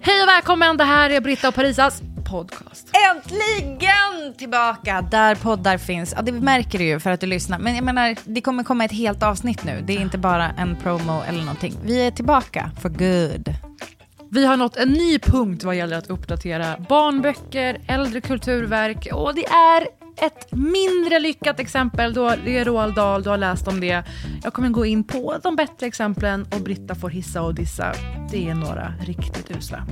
Hej och välkommen, det här är Britta och Parisas podcast. Äntligen tillbaka där poddar finns. Ja, det märker du ju för att du lyssnar. Men jag menar, det kommer komma ett helt avsnitt nu. Det är inte bara en promo eller någonting. Vi är tillbaka for good. Vi har nått en ny punkt vad gäller att uppdatera barnböcker, äldre kulturverk och det är ett mindre lyckat exempel. Då det är Roald Dahl, du har läst om det. Jag kommer gå in på de bättre exemplen och Britta får hissa och dissa. Det är några riktigt usla.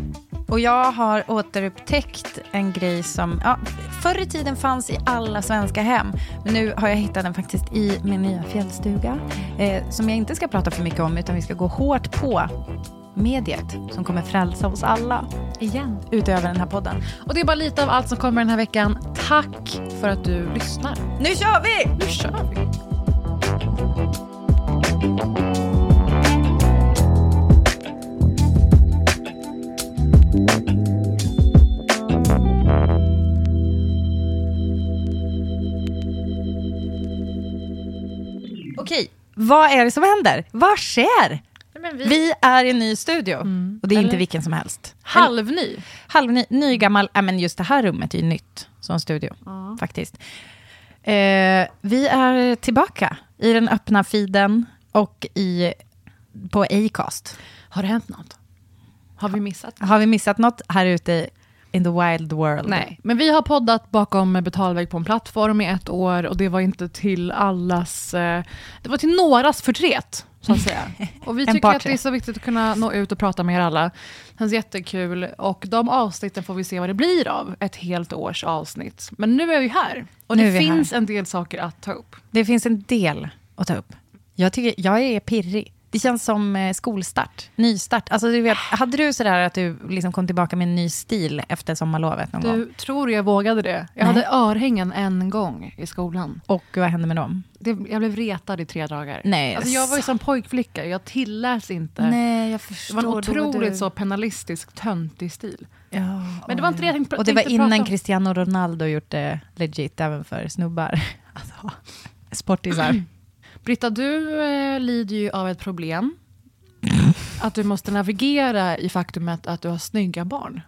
Och jag har återupptäckt en grej som ja, förr i tiden fanns i alla svenska hem. Men nu har jag hittat den faktiskt i min nya fjällstuga. Eh, som jag inte ska prata för mycket om, utan vi ska gå hårt på mediet som kommer frälsa oss alla. Igen. Utöver den här podden. Och det är bara lite av allt som kommer den här veckan. Tack för att du lyssnar. Nu kör vi! Nu kör vi. Okej, vad är det som händer? Vad sker? Men Vi är i en ny studio. Och det är inte Eller- vilken som helst. Halvny. Halvny, ny gammal, ja, men just det här rummet är ju nytt som studio, faktiskt. Eh, vi är tillbaka i den öppna feeden och i, på Acast. Har det hänt något? Har vi missat? Har vi missat något här ute in the wild world? Nej, men vi har poddat bakom betalvägg på en plattform i ett år och det var inte till allas, eh, det var till någras förtret, så att säga. Och vi tycker att partre. det är så viktigt att kunna nå ut och prata med er alla. Det känns jättekul och de avsnitten får vi se vad det blir av, ett helt års avsnitt. Men nu är vi här och Nu det finns här. en del saker att ta upp. Det finns en del att ta upp. Jag, tycker, jag är pirrig. Det känns som eh, skolstart, nystart. Alltså, du vet, hade du sådär att du liksom kom tillbaka med en ny stil efter sommarlovet någon gång? Du, tror jag vågade det? Jag Nej. hade örhängen en gång i skolan. Och vad hände med dem? Det, jag blev retad i tre dagar. Nej, alltså jag var ju som pojkflicka, jag tilläts inte. Nej, jag Det förstår. var en otroligt du- så penalistisk, töntig stil. Ja, Men det var inte det jag tänkte, Och det var innan. Cristiano Ronaldo gjort det legit även för snubbar. Alltså, sportisar. Britta, du eh, lider ju av ett problem. Att du måste navigera i faktumet att du har snygga barn.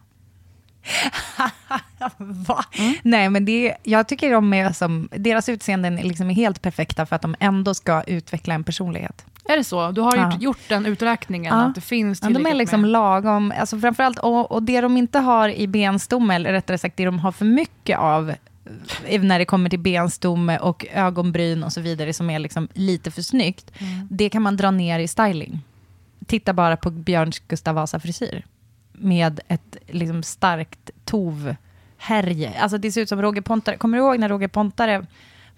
Va? Nej, men det, jag tycker de är som, deras utseenden är liksom helt perfekta för att de ändå ska utveckla en personlighet. Är det så? Du har Ja. gjort, gjort den uträkningen Ja. att det finns Ja, de är liksom med... lagom, alltså framförallt, och, och det de inte har i benstomme, eller rättare sagt det de har för mycket av, när det kommer till benstomme och ögonbryn och så vidare, som är liksom lite för snyggt, det kan man dra ner i styling. Titta bara på Björns Gustav Vasa-frisyr, med ett liksom starkt tovhärje. Alltså det ser ut som Roger Pontare, kommer du ihåg när Roger Pontare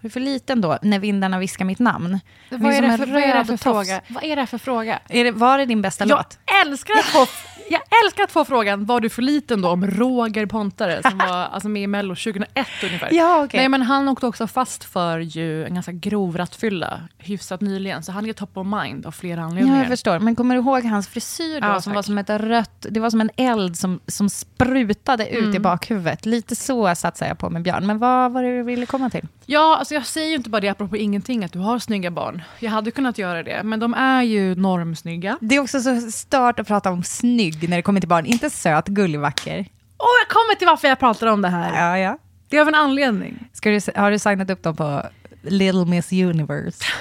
var för liten då, när vindarna viskar mitt namn? Vad är, det för, vad är det röd för fråga? Vad är det för fråga? Är det, var det din bästa Jag låt? älskar, att jag älskar att få frågan, var du för liten då om Roger Pontare som var alltså, med i Mello 2001 ungefär. Ja, okej. Nej, men han åkte också fast för ju en ganska grov rattfylla hyfsat nyligen, så han är top of mind av flera Ja, anledningar. jag förstår. Men kommer du ihåg hans frisyr då? Ja, som tack. var som ett rött, det var som en eld som, som sprutade ut Mm. i bakhuvudet. Lite så satsar jag på med Björn. Men vad var det du ville komma till? Ja, alltså jag säger ju inte bara det apropå ingenting, att du har snygga barn. Jag hade kunnat göra det, men de är ju normsnygga. Det är också så stört att prata om snygg när det kommer till barn. Inte söt, gullig, vacker. Och jag kommer till varför jag pratar om det här. Ja, ja. Det är av en anledning. Ska du, har du signat upp dem på Little Miss Universe?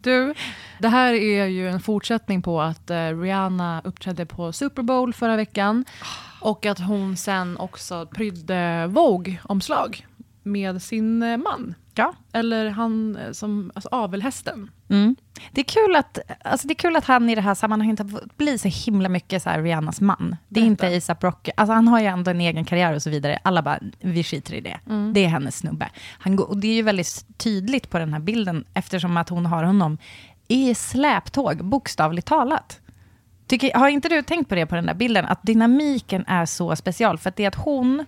Du, det här är ju en fortsättning på att eh, Rihanna uppträdde på Super Bowl förra veckan. Och att hon sen också prydde Vogue-omslag med sin eh, man. Ja. Eller han eh, som, alltså avelhästen. Mm. Det, är kul att, alltså det är kul att han i det här sammanhanget har fått bli så himla mycket så här Rihannas man. Det är inte ASAP Rocky. Alltså han har ju ändå en egen karriär och så vidare. Alla bara, vi skiter i det. Det är hennes snubbe. Han går, och det är ju väldigt tydligt på den här bilden eftersom att hon har honom i släptåg, bokstavligt talat. Tycker, har inte du tänkt på det på den där bilden? Att dynamiken är så special. För att det är att hon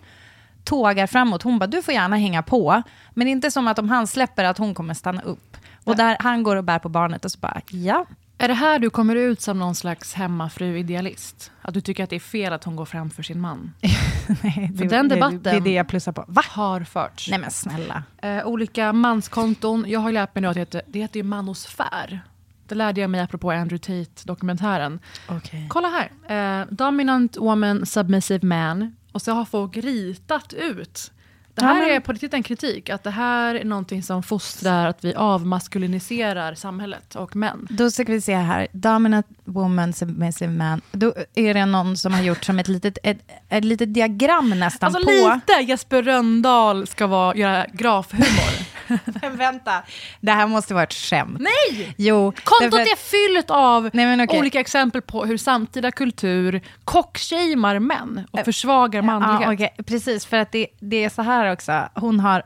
tågar framåt. Hon bara, du får gärna hänga på. Men det inte som att om han släpper att hon kommer stanna upp. Och där han går och bär på barnet och så bara, ja. Är det här du kommer ut som någon slags hemmafru-idealist? Att du tycker att det är fel att hon går framför sin man? Nej, För den debatten- Det, det är det jag plussar på. Va? Har förts. Nej men snälla. Eh, olika manskonton. Jag har lärt mig nu att det heter, det heter ju manosfär. Det lärde jag mig apropå Andrew Tate-dokumentären. Okay. Kolla här. Eh, dominant woman, submissive man. Och så har folk ritat ut. Det Ja, här men- är på riktigt en kritik. Att det här är någonting som fostrar att vi avmaskuliniserar samhället och män. Då ska vi se här. Dominant woman, submissive man. Då är det någon som har gjort som ett litet, ett, ett litet diagram nästan Alltså på... lite Jesper Röndahl ska vara, göra grafhumor. Men vänta, det här måste vara ett skämt. Nej! Jo, Kontot därför är fyllt av Nej, okej. olika exempel på hur samtida kultur kockshamear män och försvagar manlighet. Ja, okej. Precis, för att det, det är så här också. Hon har,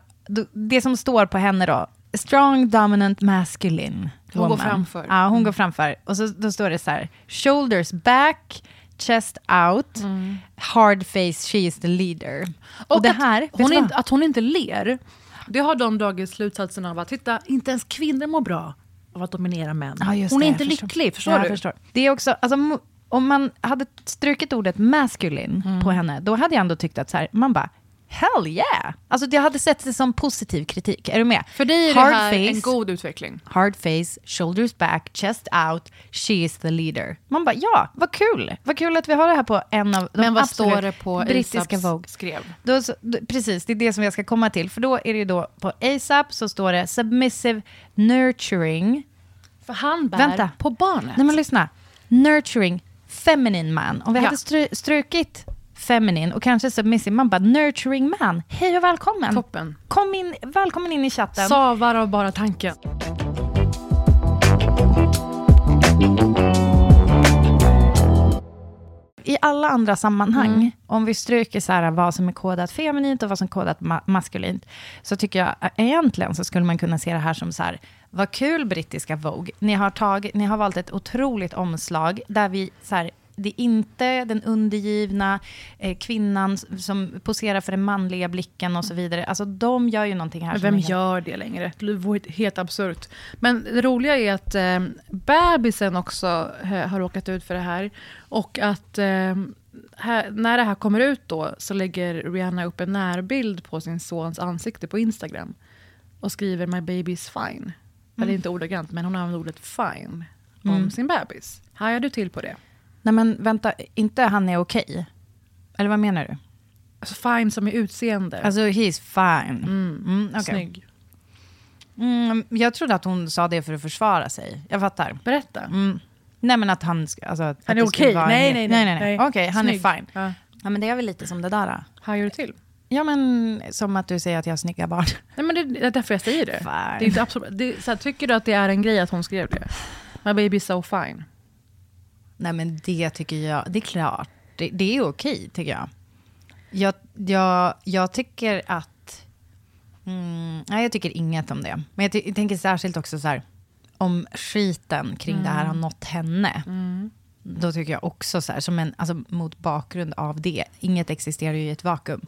det som står på henne då, strong dominant masculine Hon går woman. framför. Ja, hon går framför. Och så, då står det så här, shoulders back, chest out, hard face, she is the leader. Och, Och det här, hon inte, att hon inte ler, det har de dragit slutsatsen av att titta, inte ens kvinnor mår bra av att dominera män. Ja, hon det, är inte förstår. lycklig, förstår Ja, du? Förstår. Det är också, alltså, om man hade strukit ordet masculine Mm. på henne, då hade jag ändå tyckt att så här, man bara, hell yeah! Alltså jag hade sett det som positiv kritik. Är du med? För dig är det Hard här en face. god utveckling. Hard face, shoulders back, chest out, she is the leader. Man bara, ja, vad kul! Vad kul att vi har det här på en av de Men vad absolut står det på brittiska Vogue. skrev? Då, så- då, precis, det är det som jag ska komma till. För då är det ju då på ASAP så står det submissive nurturing. För han bär Vänta. på barnet. Nej men lyssna. Nurturing feminine man. Om vi Ja. hade stru, strukit feminine och kanske submissive, man bara nurturing man. Hej och välkommen. Toppen. Kom in, välkommen in i chatten. Savar av bara tanken. I alla andra sammanhang, Mm. om vi stryker så här, vad som är kodat feminint och vad som är kodat ma- maskulint, så tycker jag egentligen så skulle man kunna se det här som så här, vad kul brittiska Vogue, ni har, tagit, ni har valt ett otroligt omslag där vi så här, det är inte den undergivna eh, kvinnan som poserar för den manliga blicken och så vidare. Alltså de gör ju någonting här Men vem gör det längre? Det vore helt absurt. Men det roliga är att eh, bebisen också eh, har råkat ut för det här. Och att eh, här, när det här kommer ut då så lägger Rihanna upp en närbild på sin sons ansikte på Instagram. Och skriver “My baby is fine”. Eller inte ordagrant, men hon använder ordet “fine” om sin bebis. Hajar du till på det? Nej men vänta, inte han är okej? Eller vad menar du? Alltså fine som är utseende. Alltså he's fine. Mm, okej. Snygg. Mm, jag trodde att hon sa det för att försvara sig. Jag fattar. Berätta. Mm. Nej men att han, alltså, att Han är okej? vara Nej, nej, nej. nej. nej, nej. Okej, han Snygg. är fine. Ja. Ja men det är väl lite som det där. då. Hajar du till? Ja men som att du säger att jag har snygga barn. Nej, men det det är därför jag säger det. Fine. det, är inte absolut, det så här, tycker du att det är en grej att hon skrev det? My baby is so fine. Nej men det tycker jag, det är klart. Det, det är okej tycker jag. Jag, jag, jag tycker att, mm, nej jag tycker inget om det. Men jag, jag tänker särskilt också så här, om skiten kring det här har nått henne. Då tycker jag också så här, som en, alltså mot bakgrund av det, inget existerar ju i ett vakuum.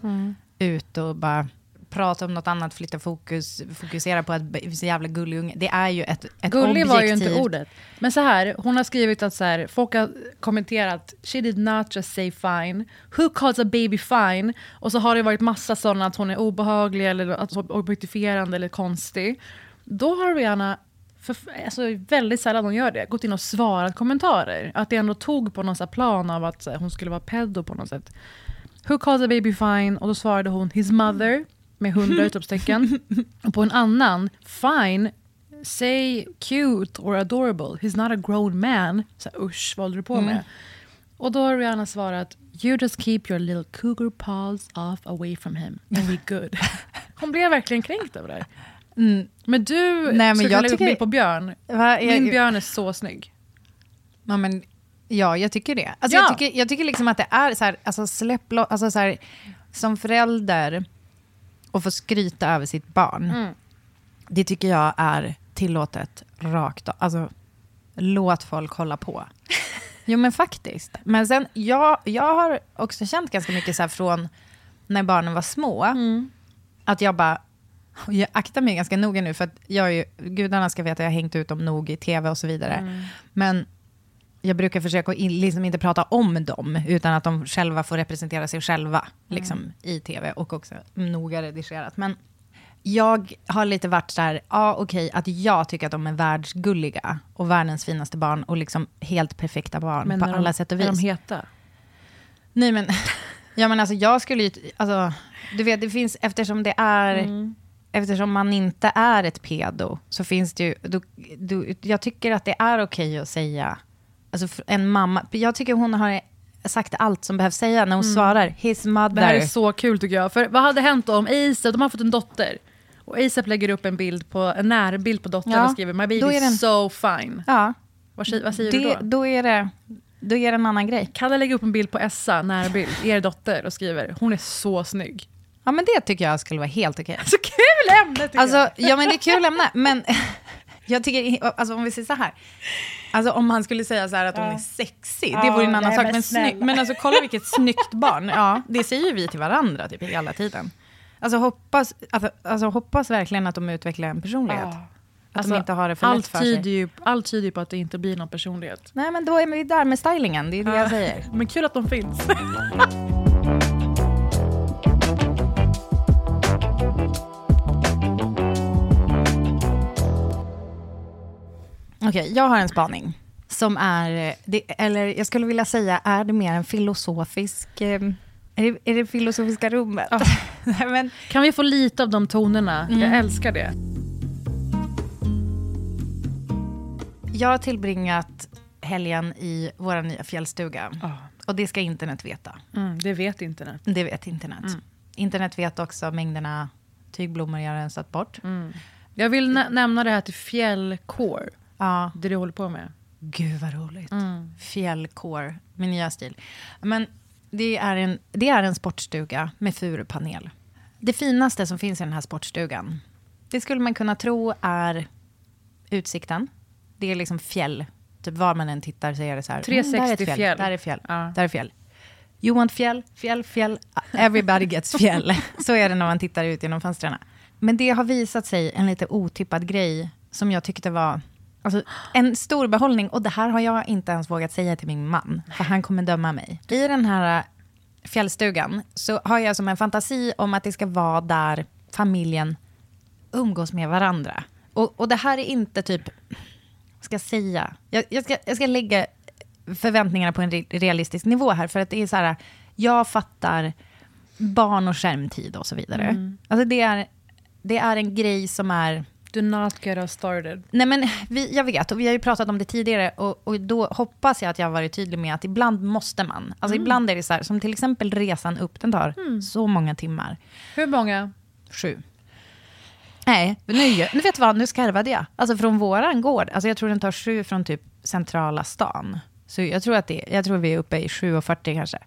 Ut och bara prata om något annat, flytta fokus, fokusera på att så jävla gullig unge. Det är ju ett, ett Gullig var ju inte ordet. Men så här, hon har skrivit att så här, folk har kommenterat “She did not just say fine”. “Who calls a baby fine?” Och så har det varit massa sådana att hon är obehaglig eller att objektifierande eller konstig. Då har Rihanna, för, alltså väldigt sällan hon gör det, gått in och svarat kommentarer. Att det ändå tog på någon så plan av att så här, hon skulle vara pedo på något sätt. “Who calls a baby fine?” Och då svarade hon “His mother” med hundra utropstecken. Och på en annan “Fine” say cute or adorable. He's not a grown man. Så här, usch, vad håller du på med? Mm. Och då har Rihanna svarat, you just keep your little cougar paws off away from him and we good. Hon blev verkligen kränkt över det här. Men du Mm. Nej, men jag lägga upp bild på Björn. Va, jag- Min Björn är så snygg. Ja, men, ja, jag tycker det. Alltså, Ja. jag, tycker, jag tycker liksom att det är så här, alltså släpp lo- alltså så här, som förälder och få skryta över sitt barn. Mm. Det tycker jag är tillåtet rakt av. Alltså, låt folk hålla på. Jo men faktiskt. Men sen, jag, jag har också känt ganska mycket så här från när barnen var små, Mm. att jag bara, jag aktar mig ganska noga nu, för att jag är ju, gudarna ska veta att jag har hängt ut dem nog i tv och så vidare. Mm. Men jag brukar försöka in, liksom inte prata om dem, utan att de själva får representera sig själva liksom, i tv och också noga redigerat. Men jag har lite varit så här, ja okej, att jag tycker att de är världsgulliga och världens finaste barn och liksom helt perfekta barn på är alla de, sätt och Är vis. de heta? Nej men, ja men alltså jag skulle ju, alltså, du vet det finns, eftersom det är, Mm. eftersom man inte är ett pedo, så finns det ju, då, då, jag tycker att det är okej att säga, alltså en mamma, jag tycker hon har sagt allt som behövs säga när hon svarar, his mother. Mm. Det här är så kul tycker jag. För vad hade hänt om ASAP, de har fått en dotter. Och ASAP lägger upp en bild på, en närbild på dottern Ja, och skriver My baby is so fine. Ja, Vad, vad säger du det, då? då, är det, då är det en annan grej. Kalle lägger upp en bild på Essa, närbild, er dotter, och skriver hon är så snygg. Ja men det tycker jag skulle vara helt okej. Så kul ämne tycker jag. Alltså, ja men det är kul ämne, men jag tycker, alltså om vi säger så här, alltså om han skulle säga så att hon är sexig, det Ja, vore en annan sak, men snygg, men alltså kolla vilket snyggt barn, ja, det säger ju vi till varandra typ hela tiden. Alltså hoppas, alltså, alltså hoppas verkligen att de utvecklar en personlighet. Ja. Att Alltså, de inte har det för lätt allt för tyder, sig. ju, allt tyder ju på att det inte blir någon personlighet. Nej men då är vi där med stylingen, det är det jag säger. Men kul att de finns. Okej, jag har en spaning. Som är, det, eller jag skulle vilja säga, är det mer en filosofisk... Eh, är, det, är det filosofiska rummet? Ja. Nej, men, Kan vi få lite av de tonerna? Mm. Jag älskar det. jag har tillbringat helgen i vår nya fjällstuga. Och det ska internet veta. Mm, det vet internet. Det vet internet. Internet vet också mängderna tygblommor jag har rensat bort. Jag vill nä- nämna det här till fjällkår. Ja, Det du håller på med. gud vad roligt. Fjällkår, min nya stil. Men det är, en, det är en sportstuga med furupanel. Det finaste som finns i den här sportstugan, det skulle man kunna tro är utsikten. Det är liksom fjäll. Typ var man än tittar så är det så här. mm, där 360 fjäll. Där är fjäll. Ja. Där är fjäll. You want fjäll, fjäll, fjäll. Everybody gets fjäll. Så är det när man tittar ut genom fönstren. Men det har visat sig en lite otippad grej som jag tyckte var alltså, en stor behållning. Och det här har jag inte ens vågat säga till min man, för han kommer döma mig. I den här äh, fjällstugan så har jag som en fantasi om att det ska vara där familjen umgås med varandra. Och, och det här är inte typ, vad ska jag säga? Jag, jag, ska, jag ska lägga förväntningarna på en re- realistisk nivå här, för att det är så här, jag fattar barn och skärmtid och så vidare. Alltså det är, det är en grej som är... Do not get us started. Nej men vi, jag vet, och vi har ju pratat om det tidigare, och, och då hoppas jag att jag har varit tydlig med att ibland måste man. Alltså ibland är det så här, som till exempel resan upp, den tar så många timmar. Hur många? Sju. Nej, nu, nu vet du vad, nu skarvade jag. Alltså från våran gård, alltså jag tror den tar sju från typ centrala stan. Så jag tror att det, jag tror vi är uppe i 7,40 kanske.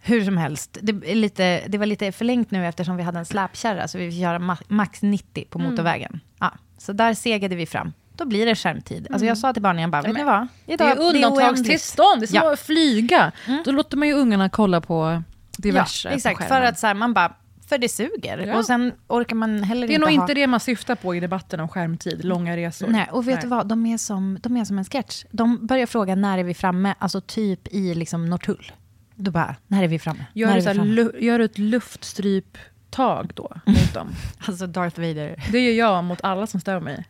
Hur som helst, det, är lite, det var lite förlängt nu eftersom vi hade en släpkärra, så vi fick göra ma- max 90 på motorvägen. Ja, så där segade vi fram. Då blir det skärmtid. Alltså jag sa till barnen, jag bara, vet ni vad? Det Idag, är undantagstillstånd, det är som Ja. Mm. att flyga. Då låter man ju ungarna kolla på diverse Ja, exakt. För att så här, man bara, för det suger. Ja. Och sen orkar man heller Det är inte nog ha... inte det man syftar på i debatten om skärmtid, långa resor. Nej, och vet Nej. du vad? De är, som, de är som en sketch. De börjar fråga när är vi framme, alltså typ i liksom Norrtull. Då bara, när är vi framme? Gör, vi framme? lu- gör ett luftstryptag då mot dem? Alltså Darth Vader. Det gör jag mot alla som stör mig.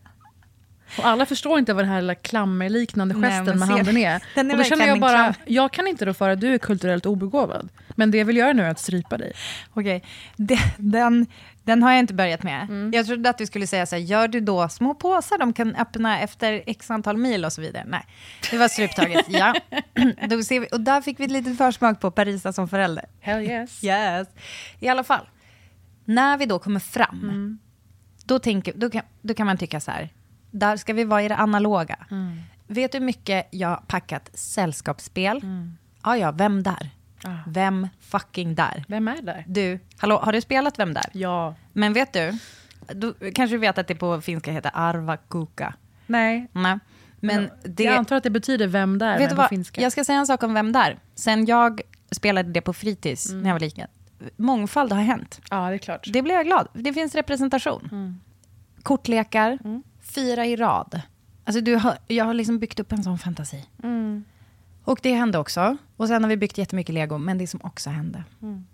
Och alla förstår inte vad den här lilla klammerliknande Nej, gesten men med handen är. Den är och då känner jag bara, klam. jag kan inte då för att du är kulturellt obegåvad. Men det jag vill göra nu är att strypa dig. Okej, De- den, den har jag inte börjat med. Jag trodde att du skulle säga så här, gör du då små påsar de kan öppna efter x antal mil och så vidare? Nej, det var struptaget. ja. då ser vi, och där fick vi ett litet försmak på Parisa som förälder. Hell yes. Yes. I alla fall, när vi då kommer fram, Mm. då, tänker, då, kan, då kan man tycka så här, där ska vi vara i det analoga. Mm. Vet du hur mycket jag packat sällskapsspel? Ja, ja, vem där? Mm. Ah. Vem fucking där? Vem är där? Du, hallå, har du spelat Vem där? Ja. Men vet du, du kanske du vet att det på finska heter arvakuka. Nej. Nej. Men det, Jag antar att det betyder vem där, vet men du på finska. jag ska säga en sak om Vem där. Sen jag spelade det på fritids Mm. när jag var liten, mångfald har hänt. Ja, det är klart. Det blir jag glad. Det finns representation. Mm. Kortlekar, fyra i rad. Alltså du har, jag har liksom byggt upp en sån fantasi. Mm. Och det hände också. Och sen har vi byggt jättemycket lego. Men det som också hände. Mm.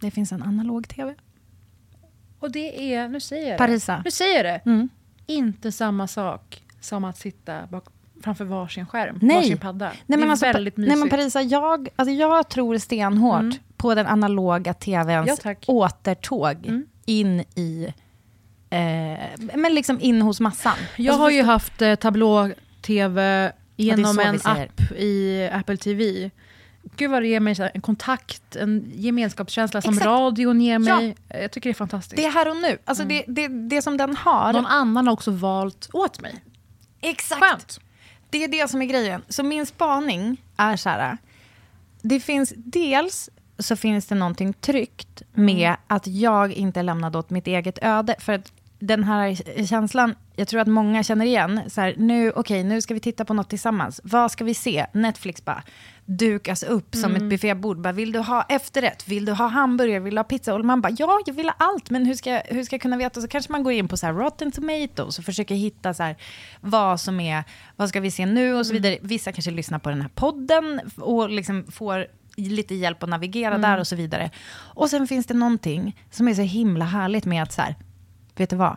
Det finns en analog tv. Och det är, nu säger jag det. Parisa. Nu säger jag det. Mm. Inte samma sak som att sitta bak, framför varsin skärm, Nej. varsin padda. Nej, det men är alltså, väldigt nej mysigt. men Parisa, jag, alltså jag tror stenhårt på den analoga tvns Ja, tack. återtåg in i... Eh, men liksom in hos massan. Jag Alltså, har ju haft eh, tablå-tv genom en app i Apple TV. Gud vad det ger mig en kontakt, en gemenskapskänsla som Exakt. radion ger Ja. mig. Jag tycker det är fantastiskt. Det är här och nu. Alltså det, det, det som den har... Någon annan har också valt åt mig. Exakt. Skönt. Det är det som är grejen. Så min spaning är så här. Det finns dels så finns det någonting tryggt med att jag inte är lämnad åt mitt eget öde. För att den här känslan, jag tror att många känner igen. Så här, nu, okej, nu ska vi titta på något tillsammans. Vad ska vi se? Netflix bara dukas upp som ett buffébord. Bara, vill du ha efterrätt? Vill du ha hamburgare? Vill du ha pizza? Och man bara, ja, jag vill ha allt. Men hur ska, hur ska jag kunna veta? Så kanske man går in på så här Rotten Tomatoes och försöker hitta så här, vad som är, vad ska vi se nu och så vidare. Vissa kanske lyssnar på den här podden och liksom får lite hjälp att navigera där och så vidare. Och sen finns det någonting som är så himla härligt med att så här, vet du vad?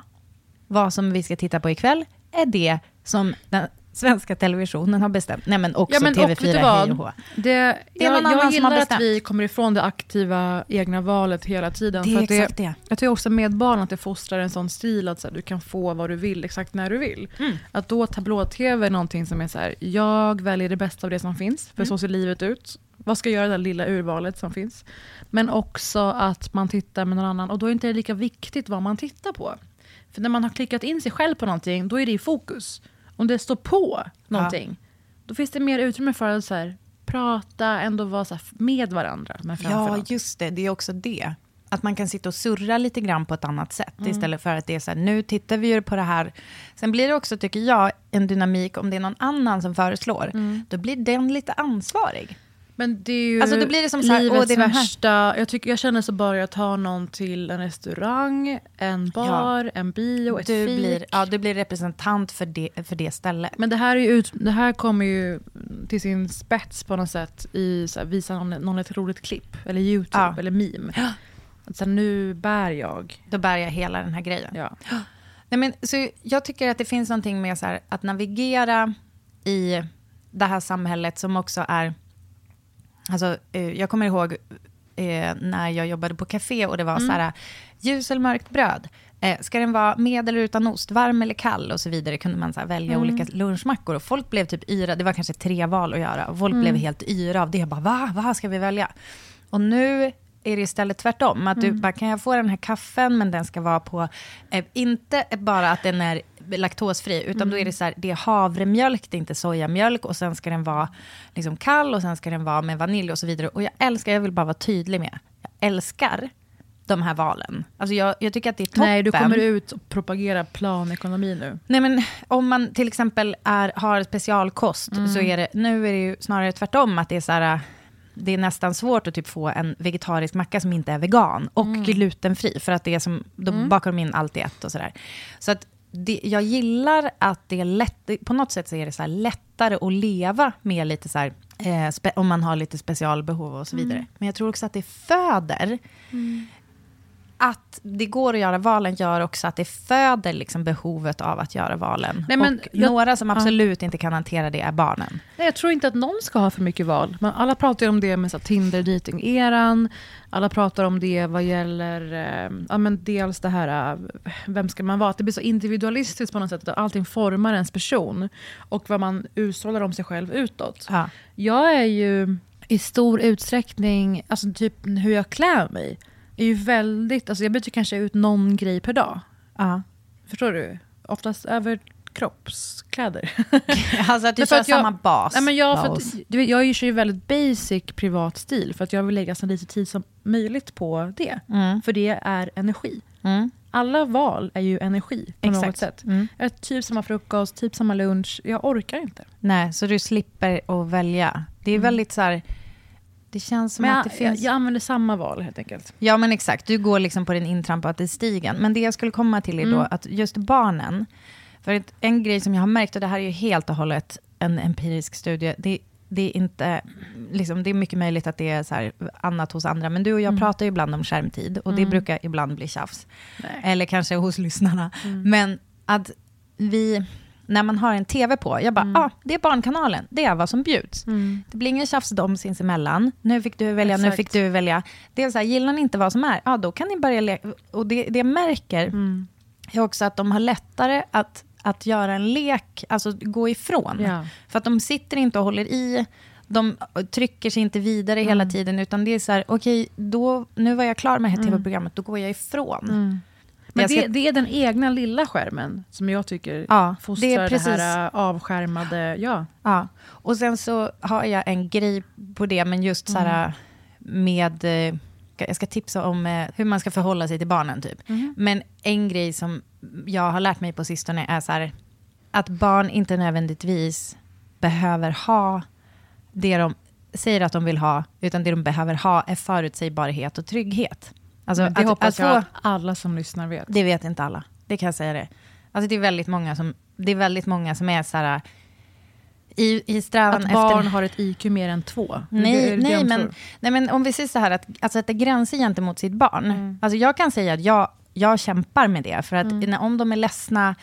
Vad som vi ska titta på ikväll är det som den svenska televisionen har bestämt. Nej men också Ja, men, och vet TV4 du Hej vad? och Hå. Det, är jag, någon jag som har gillar att vi kommer ifrån det aktiva egna valet hela tiden. Det är exakt det. Jag tror också med barn att det fostrar en sån stil att så här, du kan få vad du vill exakt när du vill. Mm. Att då tablå-tv är någonting som är så här, jag väljer det bästa av det som finns, Mm. för så ser livet ut. Vad ska jag göra det där lilla urvalet som finns? Men också att man tittar med någon annan, och då är det inte lika viktigt vad man tittar på. För när man har klickat in sig själv på någonting, då är det i fokus. Om det står på någonting, då finns det mer utrymme för att så här, prata, ändå vara så här, med varandra. Men Ja, allt. just det. Det är också det. Att man kan sitta och surra lite grann på ett annat sätt. Mm. Istället för att det är så här, nu tittar vi ju på det här. Sen blir det också, tycker jag, en dynamik om det är någon annan som föreslår. Mm. Då blir den lite ansvarig. Men det är ju Alltså, då blir det som så här, livets åh, det värsta. Jag, tycker, jag känner så bara jag tar någon till en restaurang, en bar, en bio, ett Du fik. blir, ja, du blir representant för det, för det stället. Men det här, är ut, det här kommer ju till sin spets på något sätt i så här, visa någon, någon ett roligt klipp, eller YouTube, Ja. eller meme. Att så här, nu bär jag. Då bär jag hela den här grejen. Ja. Nej, men, så jag tycker att det finns någonting med så här, att navigera i det här samhället som också är... Alltså, eh, jag kommer ihåg eh, när jag jobbade på café och det var så här, ljus eller mörkt bröd. Eh, ska den vara med eller utan ost, varm eller kall och så vidare. kunde man så välja olika lunchmackor. Och folk blev typ yra, det var kanske tre val att göra. Och folk blev helt yra av det. Jag bara, va? Vad ska vi välja? Och nu är det istället tvärtom. Att du bara, kan jag få den här kaffen, men den ska vara på, eh, inte bara att den är laktosfri, utan då är det så här, det är havremjölk, det är inte sojamjölk, och sen ska den vara liksom kall, och sen ska den vara med vanilj och så vidare. Och jag älskar, jag vill bara vara tydlig med, jag älskar de här valen. Alltså jag, jag tycker att det är toppen. Nej, du kommer ut och propagerar planekonomi nu. Nej, men om man till exempel är, har specialkost, så är det, nu är det ju snarare tvärtom, att det är så här, det är nästan svårt att typ få en vegetarisk macka som inte är vegan och glutenfri, för att det är som, då bakar de in allt i ett och sådär. Så att det, jag gillar att det är lätt, på något sätt så är det så lättare att leva med lite så här, eh, spe, om man har lite specialbehov och så vidare. Men jag tror också att det föder att det går att göra valen gör också att det föder liksom behovet av att göra valen. Nej, men och jag- några som absolut inte kan hantera det är barnen. Nej, jag tror inte att någon ska ha för mycket val. Men alla pratar ju om det med så tinder dating eran Alla pratar om det vad gäller eh, ja, men dels det här, eh, vem ska man vara? Att det blir så individualistiskt på något sätt. Att allting formar ens person. Och vad man utstrålar om sig själv utåt. Ja. Jag är ju i stor utsträckning, alltså typ hur jag klär mig, är ju väldigt, alltså jag byter kanske ut någon grej per dag. Ja. Förstår du? Oftast över kroppskläder. Alltså att du kör jag- samma bas. Nej, men jag, för att, du vet, jag kör ju väldigt basic privat stil för att jag vill lägga så lite tid som möjligt på det. Mm. För det är energi. Mm. Alla val är ju energi på något Exakt. sätt. Mm. Typ samma frukost, typ samma lunch. Jag orkar inte. Nej, så du slipper att välja. Det är väldigt så här... Det känns som Men att jag, det finns... jag, jag använder samma val helt enkelt. Ja, men exakt. Du går liksom på den intrampade stigen. Men det jag skulle komma till är då Mm. att just barnen, för en grej som jag har märkt, och det här är ju helt och hållet en empirisk studie, det, det är inte, liksom, det är mycket möjligt att det är så här annat hos andra, men du och jag Mm. pratar ju ibland om skärmtid, och det Mm. brukar ibland bli tjafs. Nej. Eller kanske hos lyssnarna. Mm. Men att vi, när man har en tv på, jag bara, Mm. ah, det är Barnkanalen, det är vad som bjuds. Mm. Det blir ingen tjafs dem sinsemellan. Nu fick du välja, nu Exakt. fick du välja. Det är så här, gillar ni inte vad som är, ja då kan ni börja leka. Och det, det märker Mm. är också att de har lättare att, att göra en lek, alltså gå ifrån. Ja. För att de sitter inte och håller i, de trycker sig inte vidare hela Mm. tiden, utan det är så här, okej, då, nu var jag klar med det här tv-programmet, då går jag ifrån. Mm. Men ska- det, det är den egna lilla skärmen som jag tycker Ja, fostrar det det, är precis- här äh, avskärmade... Ja. Ja, och sen så har jag en grej på det, men just så här med... eh, Jag ska tipsa om eh, hur man ska förhålla sig till barnen, typ. Men en grej som jag har lärt mig på sistone är så här, att barn inte nödvändigtvis behöver ha det de säger att de vill ha, utan det de behöver ha är förutsägbarhet och trygghet. Alltså, det att, hoppas att jag att alla som lyssnar vet. det vet inte alla. Det kan jag säga det. Alltså det är väldigt många som, det är, väldigt många som är så här... I, i strävan Att efter... barn har ett IQ mer än två. Det Nej, det nej, men, nej, men om vi säger så här, att, att sätta gränser gentemot sitt barn. Mm. Alltså jag kan säga att jag, jag kämpar med det. För att när, om de är ledsna,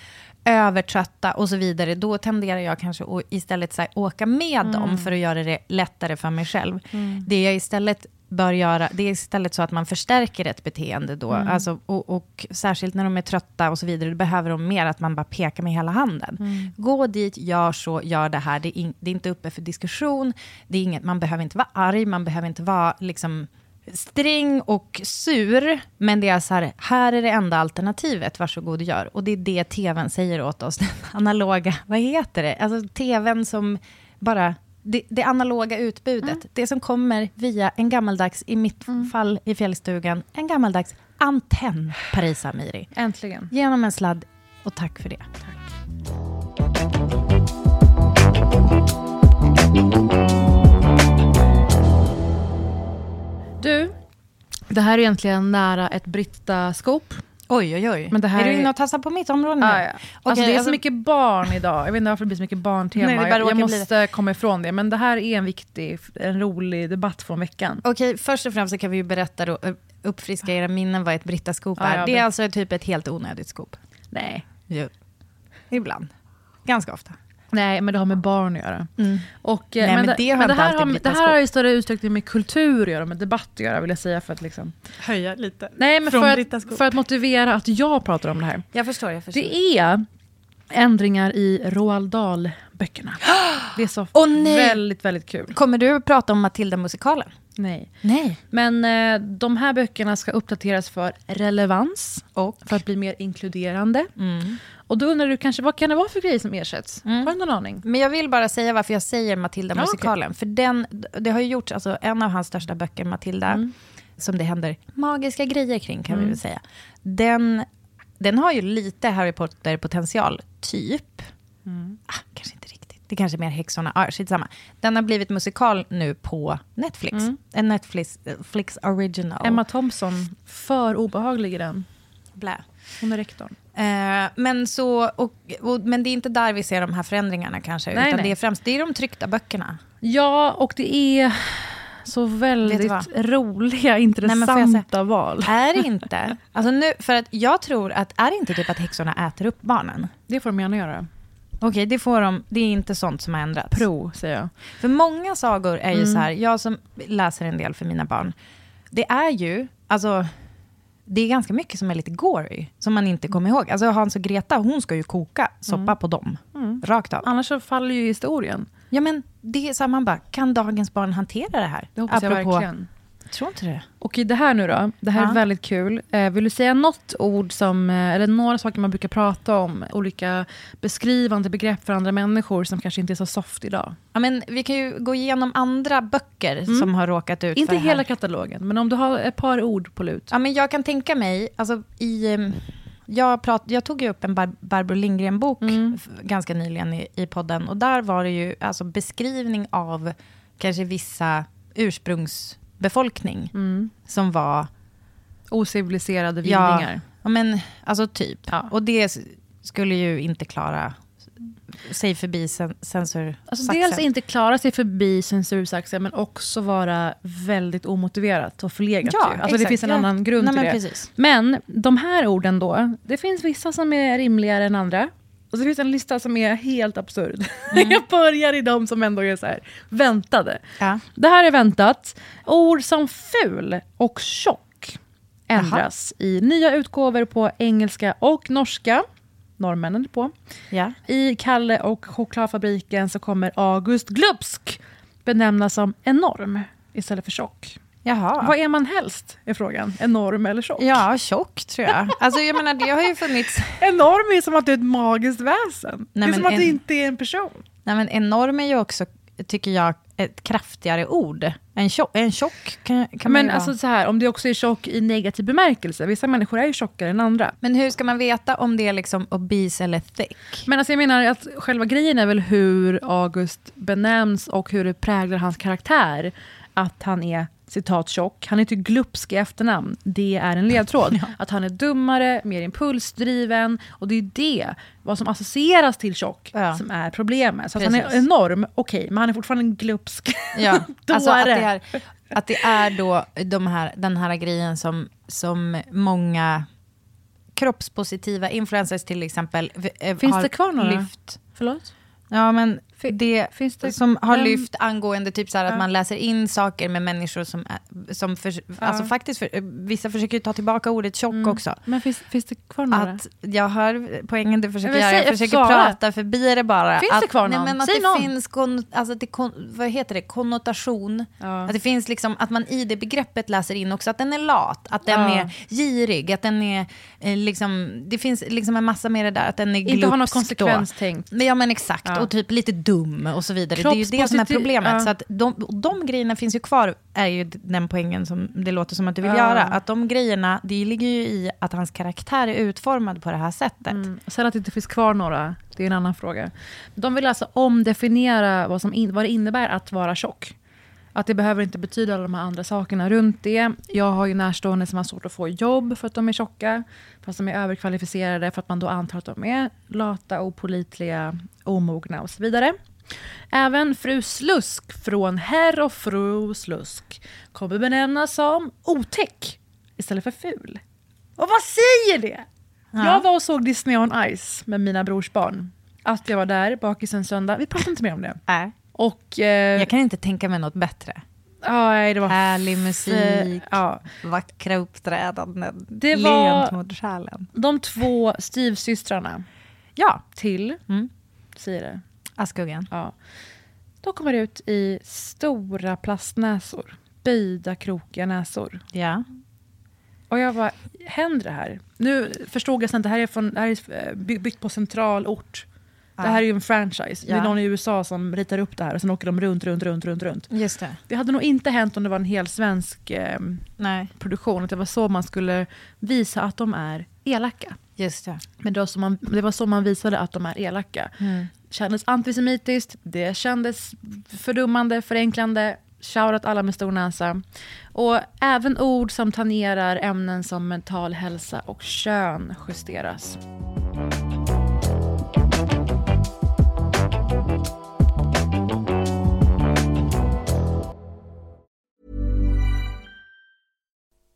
övertrötta och så vidare, då tenderar jag kanske att istället så här, åka med Mm. dem för att göra det lättare för mig själv. Det jag istället bör göra, det är istället så att man förstärker ett beteende då. Mm. Alltså, och, och särskilt när de är trötta och så vidare, då behöver de mer att man bara pekar med hela handen. Mm. Gå dit, gör så, gör det här. Det är, in, det är inte uppe för diskussion. Det är inget, man behöver inte vara arg, man behöver inte vara liksom sträng och sur. Men det är så här, här är det enda alternativet, varsågod och gör. Och det är det tvn säger åt oss, den analoga, vad heter det? Alltså tvn som bara, det, det analoga utbudet. Det som kommer via en gammaldags, i mitt fall i fjällstugan, en gammaldags antenn, Parisa Amiri. Äntligen. Genom en sladd, och tack för det. Du, det här är egentligen nära ett Britta-scoop. Oj, oj, oj. Men det här är du inne och tassar på mitt område nu? Ah, ja. Alltså, det är så alltså- mycket barn idag. Jag vet inte varför det blir så mycket barntema. Nej, jag, jag måste komma ifrån det. Men det här är en viktig, en rolig debatt från veckan. Okej, först och främst så kan vi ju berätta då, ö, uppfriska era minnen vad ett Britta-skop Ja, är. ja, det är alltså typ ett helt onödigt skop. Nej. Jo. Ibland. Ganska ofta. Nej, men det har med barn att göra. Och, Nej, men det har inte här har, det här i större utsträckning med kultur att göra, med debatt att göra, vill jag säga. För att, liksom. Höja lite. Nej, men för att, för att motivera att jag pratar om det här. Jag förstår, jag förstår. Det är ändringar i Roald Dahl-böckerna. Det är så nej! väldigt, väldigt kul. Kommer du att prata om Matilda-musikalen? Nej. Nej. Men eh, de här böckerna ska uppdateras för relevans Och? för att bli mer inkluderande. Mm. Och då undrar du kanske, vad kan det vara för grejer som ersätts? Mm. Har du någon aning? Men jag vill bara säga varför jag säger Matilda-musikalen. För den, det har ju gjorts, alltså en av hans största böcker, Matilda, Mm. som det händer magiska grejer kring, kan vi väl säga. Den, den har ju lite Harry Potter-potential, typ. Ah, kanske. Det kanske är mer häxorna. Ah, skitsamma. Den har blivit musikal nu på Netflix. En Netflix Flix original. Emma Thompson, för obehaglig i den. Blä. Hon är rektorn. Eh, men, så, och, och, men det är inte där vi ser de här förändringarna kanske. Nej, utan nej. det är främst det är de tryckta böckerna. Ja, och det är så väldigt roliga, intressanta val. Är det inte? Alltså nu, för att jag tror att, är det inte typ att häxorna äter upp barnen? Det får de gärna göra. Okej, det får de, det är inte sånt som har ändrats. Pro, säger jag. För många sagor är ju Mm. så här, jag som läser en del för mina barn, det är ju, alltså, det är ganska mycket som är lite gory, som man inte kommer ihåg. Alltså Hans och Greta, hon ska ju koka soppa Mm. på dem, rakt av. Annars så faller ju historien. Ja men, det är så här, man bara, kan dagens barn hantera det här? Det hoppas jag verkligen. Tror inte det. Och i det här nu då, det här Ja. är väldigt kul. Eh, vill du säga något ord som, eh, eller några saker man brukar prata om, olika beskrivande begrepp för andra människor som kanske inte är så soft idag? Ja, men vi kan ju gå igenom andra böcker som har råkat ut Inte för det här. hela katalogen, men om du har ett par ord på lut. Ja, men jag kan tänka mig, alltså i... em, Jag, prat, jag tog ju upp en Bar Barbro Lindgren-bok f- ganska nyligen i, i podden. Och där var det ju alltså beskrivning av kanske vissa ursprungsbefolkning. Som var, Ociviliserade ja, vildingar. ja men alltså typ. Ja. Och det skulle ju inte klara sig förbi sen, censur. Alltså dels inte klara sig förbi censursaxen, men också vara väldigt omotiverat och förlegat. Ja. Alltså det exakt. finns en Ja. annan grund Nej, till men det. precis. Men de här orden då, det finns vissa som är rimligare än andra. Och så finns en lista som är helt absurd. Jag börjar i de som ändå är så här, väntade. Ja. Det här är väntat. Ord som ful och tjock ändras i nya utgåvor på engelska och norska. Norrmännen är på. Ja. I Kalle och chokladfabriken så kommer August Glupsk benämnas som enorm istället för tjock. Jaha. Vad är man helst? Är frågan. Enorm eller tjock? Ja, tjock tror jag. Alltså jag menar, det har ju funnits... Enorm är som att du är ett magiskt väsen. Nej, det är men som att en- du inte är en person. Nej, men enorm är ju också, tycker jag, ett kraftigare ord. En tjock, en tjock kan, kan Men alltså så här, om det också är tjock i negativ bemärkelse. Vissa människor är ju tjockare än andra. Men hur ska man veta om det är liksom obese eller thick? Men alltså jag menar att själva grejen är väl hur August benämns och hur det präglar hans karaktär. Att han är citat tjock. Han är inte glupsk i efternamn. Det är en ledtråd. Att han är dummare, mer impulsdriven. Och det är det, vad som associeras till tjock, Ja. som är problemet. Så att han är enorm, okej, men han är fortfarande en glupsk. Ja, alltså att det, är, att det är då de här, den här grejen som, som många kroppspositiva influencers till exempel eh, Finns har det kvar några? lyft. Förlåt? Ja, men det, finns det- som har lyft angående typ så här att Ja. man läser in saker med människor som, som för, alltså faktiskt, för, vissa försöker ta tillbaka ordet tjock Mm. också. Men finns, finns det kvar några? Att jag hör poängen du försöker göra, jag försöker svara. prata förbi det bara. Finns att, det kvar nej, någon? men att Säg det någon. finns kon, alltså det kon, vad heter det, konnotation. Ja. Att det finns liksom, att man i det begreppet läser in också att den är lat, att den Ja. är girig, att den är liksom, det finns liksom en massa mer det där, att den är glupsk Inte ha något då. konsekvenstänkt. Men Ja men exakt, Ja. och typ lite dum och så vidare. Det är ju det som är problemet. ja. Så att de, de grejerna finns ju kvar, är ju den poängen som det låter som att du vill Ja. göra. Att de grejerna, det ligger ju i att hans karaktär är utformad på det här sättet. Mm. Sen att det inte finns kvar några, det är en annan fråga. De vill alltså omdefiniera vad, som in, vad det innebär att vara tjock. Att det behöver inte betyda alla de här andra sakerna runt det. Jag har ju närstående som har svårt att få jobb för att de är tjocka. Fast de är överkvalificerade för att man då antar att de är lata, opolitliga, omogna och så vidare. Även fru Slusk från herr och fru Slusk kommer benämnas som otäck istället för ful. Och vad säger det? Jag var och såg Disney on Ice med mina brors barn. Att jag var där bakis en söndag. Vi pratade inte mer om det. Nej. Och... Eh, Jag kan inte tänka mig något bättre. ja, det var Härlig musik. Ja. Vackra uppträdanden. Det var- Lent mot själen. De två styvsystrarna Ja, till, Mm. säger det, ja. De kommer ut i stora plastnäsor. Böjda, krokiga näsor. Ja. Och jag bara, händer det här? Nu förstod jag sen att det här är, från, det här är eh, by- byggt på central ort. Det här är ju en franchise. Det är någon i USA som ritar upp det här och sen åker de runt, runt, runt, runt, runt. Just det. Det hade nog inte hänt om det var en hel svensk eh, produktion. Att det var så man skulle visa att de är elaka. just det. Men det var så man, det var så man visade att de är elaka. Mm. kändes antisemitiskt, det kändes fördummande, förenklande. Shoutout alla med stor näsa. Och även ord som tangerar ämnen som mental hälsa och kön justeras.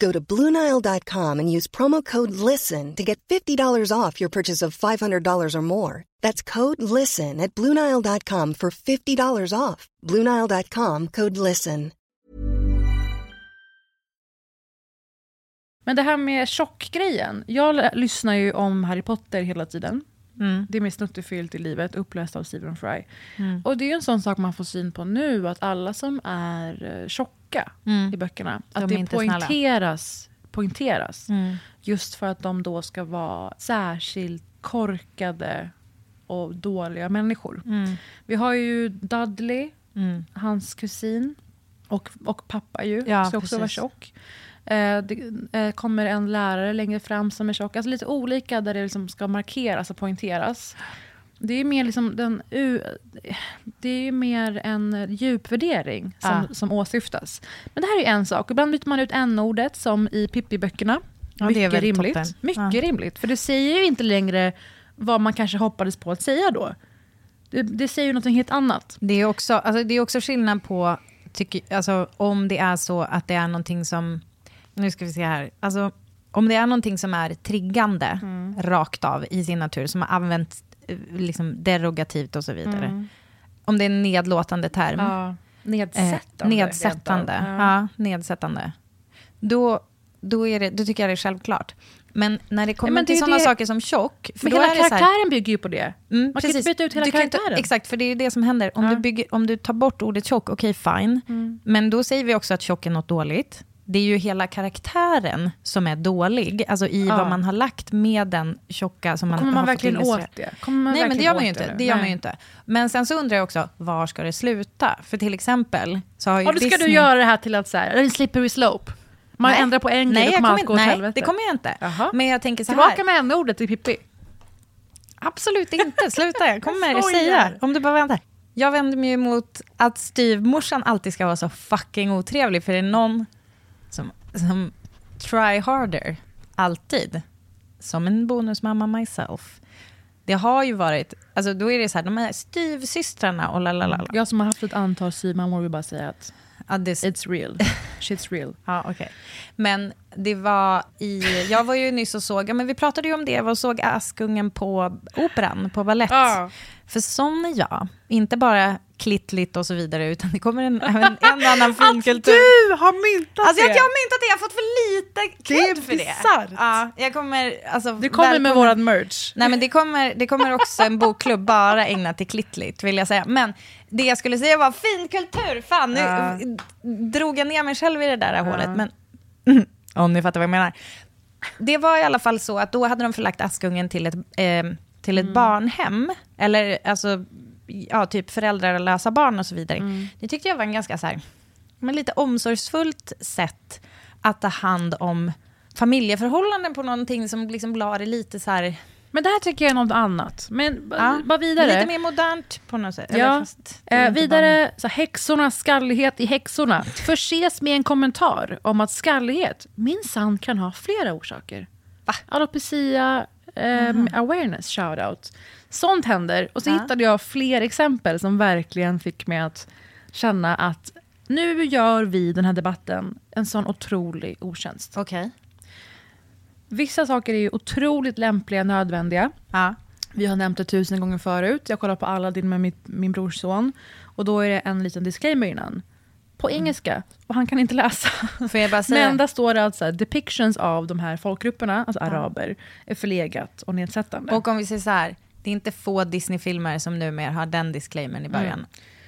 Go to BlueNile.com and use promo code LISTEN to get $50 off your purchase of $500 or more. That's code LISTEN at BlueNile.com for $50 off. BlueNile.com code LISTEN. Men det här med tjockgrejen. Jag lyssnar ju om Harry Potter hela tiden. Mm. Det är med Snuttefyllt i livet, uppläst av Stephen Fry. Och det är ju en sån sak man får syn på nu, att alla som är eh, tjocka Mm. i böckerna, De att är det snälla. poängteras, poängteras. Mm. Just för att de då ska vara särskilt korkade och dåliga människor. Mm. Vi har ju Dudley, Mm. hans kusin, och, och pappa ju, Ja, ska också vara tjock. Eh, det eh, kommer en lärare längre fram som är tjock. Alltså lite olika där det liksom ska markeras och poängteras. Det är mer liksom den, det är mer en djupvärdering som, Ja. som åsyftas. Men det här är en sak. Ibland byter man ut n-ordet som i Pippi-böckerna. Ja, det är Mycket rimligt. toppen. Mycket Ja. rimligt. För det säger ju inte längre vad man kanske hoppades på att säga då. Det, det säger ju något helt annat. Det är också, alltså, det är också skillnad på, tycker, alltså, om det är så att det är någonting som, nu ska vi se här, alltså, om det är någonting som är triggande rakt av i sin natur, som har använts liksom, derogativt och så vidare. Om det är en nedlåtande term. Ja, Eh, nedsättande. nedsättande. rent av. Ja. nedsättande. Då, då, är det, då tycker jag det är självklart. Men när det kommer det till sådana det- saker som tjock, för Men då hela så här, karaktären bygger ju på det. Mm, Man kan precis. inte byta ut hela Du kan inte- karaktären. exakt, för det är det som händer. Om, Ja. du, bygger, om du tar bort ordet tjock, okej fine. Mm. Men då säger vi också att tjock är något dåligt. Det är ju hela karaktären som är dålig, alltså i Ja. vad man har lagt med den tjocka som man Kommer man har verkligen åt det? Kommer man Nej, men det gör man ju inte. nu? Det gör man ju inte. Men sen så undrar jag också, var ska det sluta? För till exempel så har ju Ja, då ska Disney... du göra det här till att så här, slippery slope. Man Nej. ändrar på en grej, nej, då kommer allt inte, gå åt nej, helvete. det kommer jag inte. Men jag tänker så Tillbaka här. med n-ordet i Pippi. Absolut inte, sluta. Jag kommer Jag säga. Om du bara väntar. Jag vänder mig emot att styvmorsan alltid ska vara så fucking otrevlig, för det är någon som, som try harder, alltid. Som en bonusmamma myself. Det har ju varit, alltså då är det så här, de här styvsystrarna och la-la-la. Jag som har haft ett antal styvmammor vill bara säga att Ja, det, it's real. Shit's real. Ja, okej. Men det var i... Jag var ju nyss och såg, ja, men vi pratade ju om det, jag var och såg Askungen på Operan, på ballett. Ja. För sån är jag, inte bara klittligt och så vidare, utan det kommer en, även en annan finkultur. Du har myntat Alltså jag det! har myntat det, jag har fått för lite Det är cred för det. bisarrt. Ja, jag kommer, alltså, Du kommer med välkommen- våran merch. Nej men det kommer, det kommer också en bokklubb bara ägnat till klittligt, vill jag säga. Men det jag skulle säga var finkultur, fan nu Ja. drog jag ner mig själv i det där hålet. Men om ni fattar vad jag menar. Det var i alla fall så att då hade de förlagt Askungen till ett, eh, till ett barnhem. Eller alltså, ja, typ föräldralösa barn och så vidare. Det tyckte jag var en ganska så här, men lite omsorgsfullt sätt att ta hand om familjeförhållanden på någonting som liksom la det lite så här... Men det här tycker jag är något annat. Men Ja, bara vidare. Lite mer modernt på något sätt. Ja. Eh, vidare, så häxornas skallighet i häxorna förses med en kommentar om att skallighet minsann kan ha flera orsaker. Va? Alopecia, um, awareness shoutout. Sånt händer. Och så Ja. hittade jag fler exempel som verkligen fick mig att känna att nu gör vi den här debatten en sån otrolig otjänst. Okej. Vissa saker är ju otroligt lämpliga, nödvändiga. Ja. Vi har nämnt det tusen gånger förut. Jag kollar på Aladdin med mitt, min brors son. Och då är det en liten disclaimer innan. På engelska. Och han kan inte läsa. Men där står det alltså depictions av de här folkgrupperna, alltså araber, är förlegat och nedsättande. Och om vi säger så här, det är inte få Disney-filmer som numera har den disclaimern i början.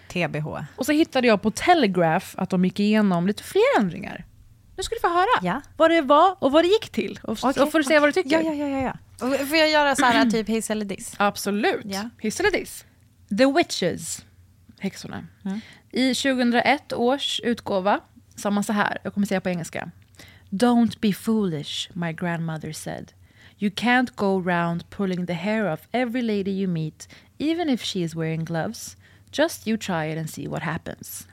TBH. Och så hittade jag på Telegraph att de gick igenom lite fler ändringar. Nu ska du få höra Ja. vad det var och vad det gick till. Och, Okej. och får du säga vad du tycker. Ja, ja, ja. ja. Och Får jag göra så här, typ hiss eller diss? Absolut. Ja. Hiss eller diss? The Witches, häxorna. I 2001 års utgåva sa man så här, jag kommer säga på engelska. Don't be foolish, my grandmother said. You can't go around pulling the hair off every lady you meet, even if she is wearing gloves. Just you try it and see what happens.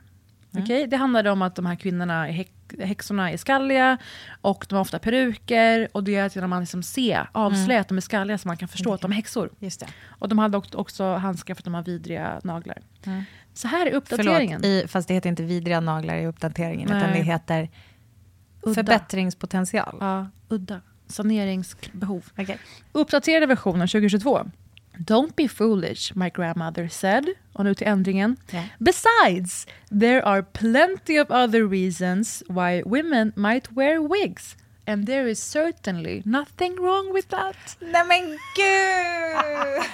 Okej, Det handlade om att de här kvinnorna, häxorna, är skalliga och de har ofta peruker. Och det är att när man liksom ser, avslöjar att de är skalliga så man kan förstå att de är häxor. Just det. Och de hade också- handskar för att de har vidriga naglar. Så här är Förlåt, uppdateringen. i, fast det heter inte vidriga naglar i uppdateringen, utan Nej. det heter Udda. förbättringspotential. Ja, udda. Saneringsbehov. Okej. Uppdaterade versionen 2022. Don't be foolish, my grandmother said. Och nu till ändringen. Ja. Besides, there are plenty of other reasons why women might wear wigs. And there is certainly nothing wrong with that. Nej men gud!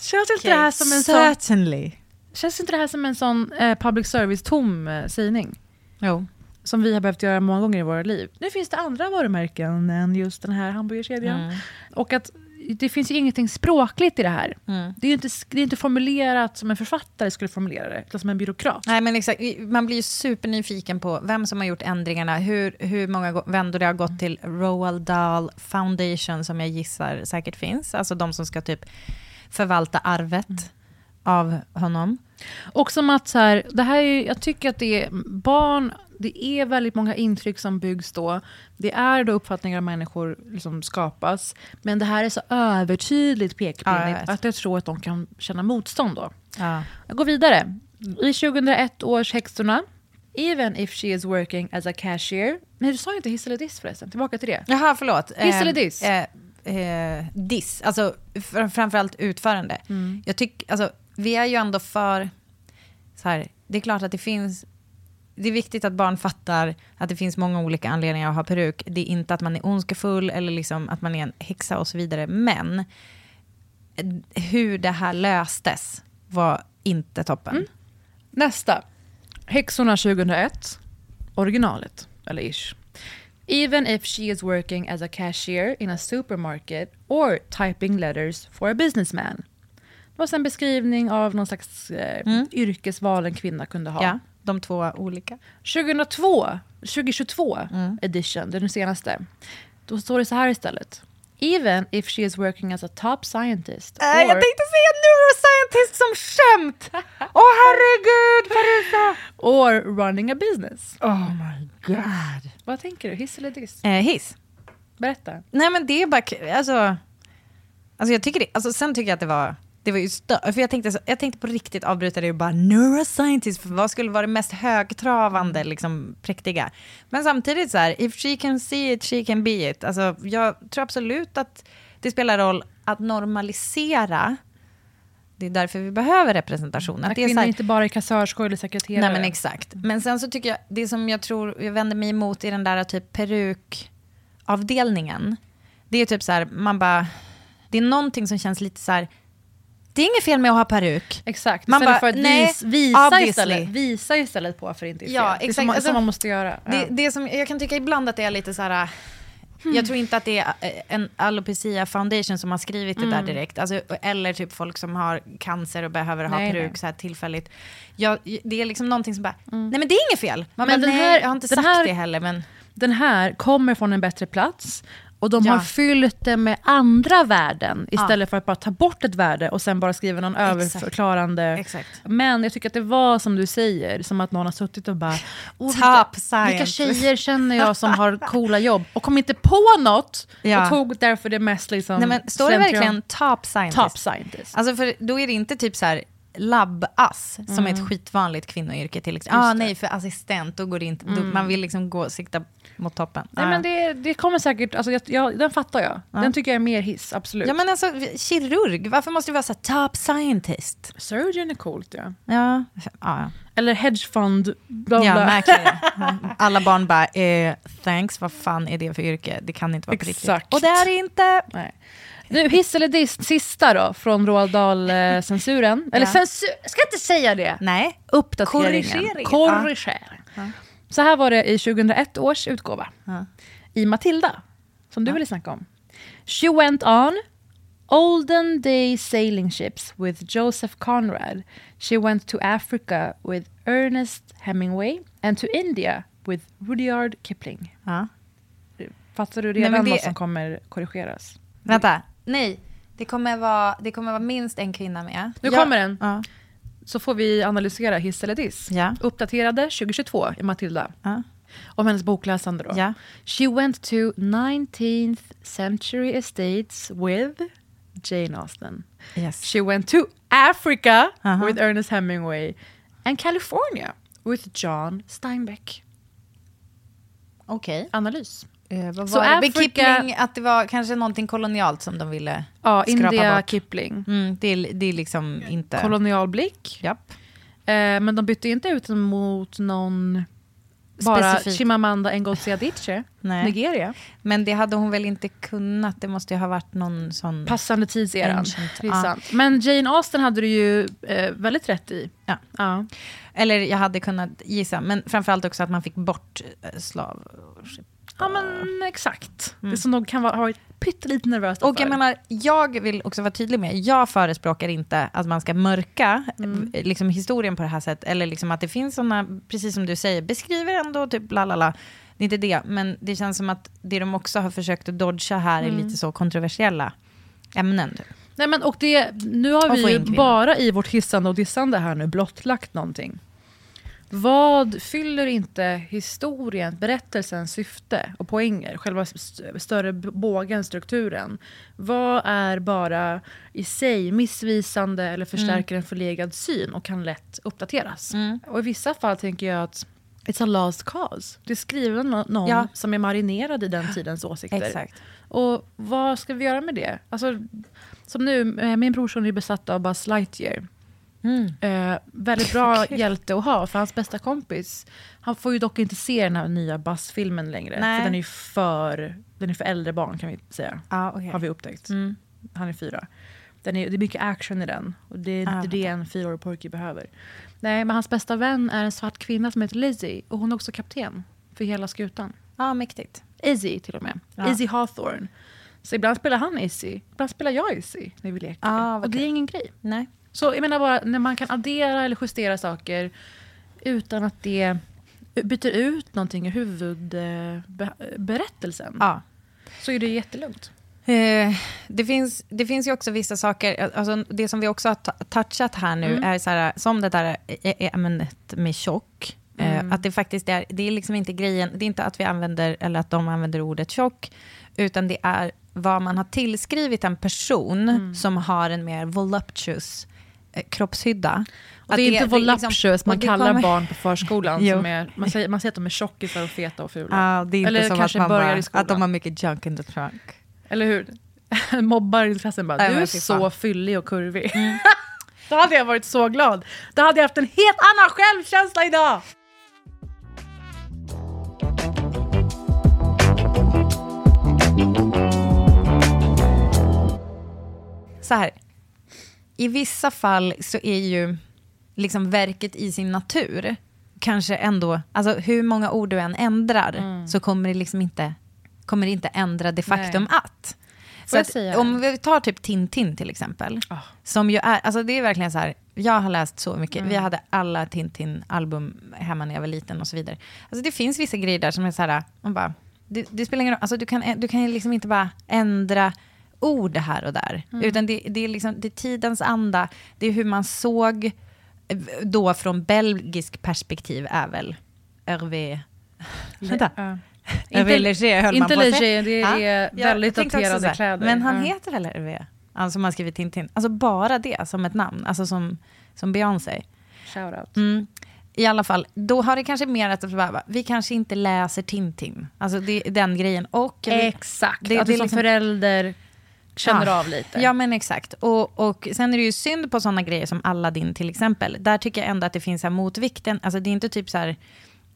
Känns inte det här som en sån, Certainly. känns inte det här som en sån eh, public service-tom eh, sägning? Jo. Som vi har behövt göra många gånger i våra liv. Nu finns det andra varumärken än just den här hamburgerkedjan. Mm. Och att det finns ju ingenting språkligt i det här. Mm. Det är inte, det är inte formulerat som en författare skulle formulera det, utan som en byråkrat. Nej, men exakt. Man blir ju supernyfiken på vem som har gjort ändringarna, hur, hur många vändor det har gått till Roald Dahl Foundation, som jag gissar säkert finns. Alltså de som ska typ förvalta arvet Mm. av honom. Och som att så här, det här är, jag tycker att det är barn, det är väldigt många intryck som byggs då. Det är då uppfattningar av människor liksom skapas. Men det här är så övertydligt Ja, pekpinne vet. att jag tror att de kan känna motstånd då. Ja. Jag går vidare. I 2001 års Häxorna, even if she is working as a cashier. Nej, du sa inte hiss eller diss förresten. Tillbaka till det. Jaha, förlåt. Diss eller diss? Eh, eh, diss, alltså fr- framförallt utförande. Mm. Jag tycker, alltså vi är ju ändå för, så här, det är klart att det finns, det är viktigt att barn fattar att det finns många olika anledningar att ha peruk. Det är inte att man är ondskefull eller liksom att man är en häxa och så vidare. Men hur det här löstes var inte toppen. Mm. Nästa. Häxorna 2001. Originalet, eller ish. Even if she is working as a cashier in a supermarket or typing letters for a businessman. Det var en beskrivning av någon slags eh, yrkesval en kvinna kunde ha. Ja, de två olika. 2002, 2022 edition, den senaste. Då står det så här istället. Even if she is working as a top scientist. Äh, jag tänkte säga neuroscientist som skämt! Åh herregud, Parisa! or running a business. Oh my god. Vad tänker du? Hiss eller diss? Eh, hiss. Berätta. Nej men det är bara, alltså, alltså jag tycker det, alltså sen tycker jag att det var, det var ju för jag tänkte, så, jag tänkte på riktigt avbryta det och bara neuroscientist, för vad skulle vara det mest högtravande, liksom präktiga? Men samtidigt så här, if she can see it, she can be it. Alltså jag tror absolut att det spelar roll att normalisera, det är därför vi behöver representation. Att Att det är kvinnor här, inte bara är kassörskor eller sekreterare. Nej men exakt. Men sen så tycker jag, det som jag tror jag vänder mig emot i den där typ perukavdelningen, det är typ så här, man bara, det är någonting som känns lite så här, det är inget fel med att ha peruk. Exakt, Man istället bara, för att nej, vis, visa, obviously. istället, visa istället på varför det inte är fel. Ja, Det är exakt. som, man- Alltså, som man måste göra. Det, Ja. det som, jag kan tycka ibland att det är lite så här, jag tror inte att det är eh, en alopecia foundation som har skrivit det där direkt. Alltså, eller typ folk som har cancer och behöver ha Nej, peruk nej. så här tillfälligt. Jag, det är liksom någonting som bara, nej men det är inget fel. Man Men bara, den nej, här- jag har inte sagt här- det heller men. Den här kommer från en bättre plats Och de Ja. har fyllt det med andra värden istället för att bara ta bort ett värde och sen bara skriva någon överförklarande. Exakt. Men jag tycker att det var som du säger, som att någon har suttit och bara "Åh, Top vilka, science." vilka tjejer känner jag som har coola jobb? Och kom inte på något Ja. och tog därför det mest liksom... Nej, men står det verkligen top scientist? Top scientist. Alltså för då är det inte typ så här labb-ass, som är ett skitvanligt kvinnoyrke till exempel. Ah, nej, för assistent, då går det inte. Då, man vill liksom gå sikta mot toppen. Nej, Ah. men det, det kommer säkert, alltså, jag, jag, den fattar jag. Den tycker jag är mer hiss, absolut. Ja men alltså, kirurg, varför måste det vara så top scientist? Surgeon är coolt ja. Ja, ja. Eller hedgefond, bla Ja, mäklare. Alla barn bara, eh, thanks, vad fan är det för yrke? Det kan inte vara på riktigt. Och det är det inte. Nej. Nu, hiss eller diss, sista då, från Roald Dahl-censuren. Eller Ja. censur, jag ska inte säga det. Nej. Uppdateringen. Korrigering. Korrigering. Så här var det i 2001 års utgåva. Ja. I Matilda, som du ville snacka om. She went on olden day sailing ships with Joseph Conrad. She went to Africa with Ernest Hemingway and to India with Rudyard Kipling. Ja. Fattar du Nej, redan men det- vad som kommer korrigeras? Vänta, nej. Det kommer, vara, det kommer vara minst en kvinna med. Nu Jag- kommer den. Ja. Så får vi analysera hiss eller diss. Ja. Uppdaterade 2022 i Matilda. Ja. Om hennes bokläsande då. Ja. She went to 19th century estates with Jane Austen. Yes. She went to Africa Aha. with Ernest Hemingway. And California with John Steinbeck. Okej. Analys. Eh, vad Så var det? Kipling, att det var kanske någonting kolonialt som de ville Ja, skrapa India bort. Kipling. Mm, det, är, det är liksom inte... Kolonialblick. Japp. Eh, men de bytte inte ut den mot någon... Bara Specifik. Chimamanda Ngozi Adichie. Nigeria. Men det hade hon väl inte kunnat? Det måste ju ha varit någon sån... Passande tidseran. Sant. Men Jane Austen hade du ju eh, väldigt rätt i. Ja. Ja. Eller jag hade kunnat gissa, men framförallt också att man fick bort eh, slav... Ja men exakt. Det som nog kan vara, ha varit pyttelite nervöst Och jag för. menar, jag vill också vara tydlig med, jag förespråkar inte att man ska mörka eh, liksom, historien på det här sättet, eller liksom att det finns sådana, precis som du säger, beskriver ändå typ lalala. Det är inte det, men det känns som att det de också har försökt att dodga här är lite så kontroversiella ämnen. typ. Nej, men, och det, nu har Och vi ju bara i vårt hissande och dissande här nu blottlagt någonting. Vad fyller inte historien, berättelsens syfte och poänger? Själva st- större bågen, strukturen. Vad är bara i sig missvisande eller förstärker en förlegad syn och kan lätt uppdateras? Och i vissa fall tänker jag att it's a lost cause. Det är skriven av någon Ja. som är marinerad i den tidens åsikter. Exakt. Och vad ska vi göra med det? Alltså, som nu, eh, min brorson är besatt av Buzz Lightyear. Eh, väldigt bra hjälte att ha, för hans bästa kompis, han får ju dock inte se den här nya Buzz-filmen längre. Nej. För den är ju för, den är för äldre barn kan vi säga. Ja, okej. Har vi upptäckt. Mm. Han är fyra. Den är, det är mycket action i den. Och det är Ah, det, en fyraårig pojke behöver. Nej, men hans bästa vän är en svart kvinna som heter Lizzie. Och hon är också kapten för hela skutan. Ja, mäktigt. Izzy till och med. Ja. Izzy Hawthorne. Så ibland spelar han Izzy, ibland spelar jag Izzy när vi leker. Ah, vad och det är ingen grej. Nej. Så jag menar bara, när man kan addera eller justera saker utan att det byter ut någonting i huvudberättelsen. Ja. Så är det jättelugnt. Eh, det, finns, det finns ju också vissa saker, alltså det som vi också har touchat här nu, är så här, som det där ä- ä- ämnet med tjock. Eh, att det faktiskt är, det är liksom inte grejen, det är inte att vi använder, eller att de använder ordet tjock, utan det är vad man har tillskrivit en person som har en mer voluptuous eh, kroppshydda. Och det är inte voluptuous liksom- man och det kallar kommer- barn på förskolan. Som är, man, säger, man säger att de är tjockisar och feta och fula. Ja, det är inte Eller som kanske att, man börjar bara, i skolan. att de har mycket junk in the trunk. Eller hur? Mobbar i klassen bara, du är så fyllig och kurvig. Då hade jag varit så glad. Då hade jag haft en helt annan självkänsla idag. så här, i vissa fall så är ju liksom verket i sin natur kanske ändå, alltså hur många ord du än ändrar så kommer det liksom inte, kommer det inte ändra det faktum att. Så att om vi tar typ Tintin till exempel, Ah. som ju är, alltså det är verkligen så här, jag har läst så mycket, vi hade alla Tintin-album hemma när jag var liten och så vidare. Alltså det finns vissa grejer där som är så här, man bara, det, det spelar ingen roll, alltså du kan, du kan liksom inte bara ändra ord här och där. Mm. Utan det, det, är liksom, det är tidens anda, det är hur man såg, eh, då från belgisk perspektiv är väl Hervé... Vänta. Ja. Hervé Léger höll man inte på att Léger, säga. det Ja, är väldigt daterade kläder. Men han Ja. heter väl Hervé? Alltså man skriver Tintin. Alltså bara det som ett namn, alltså som, som Beyoncé. Shoutout. Mm. I alla fall, då har det kanske mer att bara, vi kanske inte läser Tintin. Alltså det den grejen. Och vi- Exakt, det- att det som liksom- förälder känner Ja. av lite. Ja, men exakt. Och, och sen är det ju synd på sådana grejer som Aladdin till exempel. Där tycker jag ändå att det finns här motvikten. Alltså det är inte typ så här...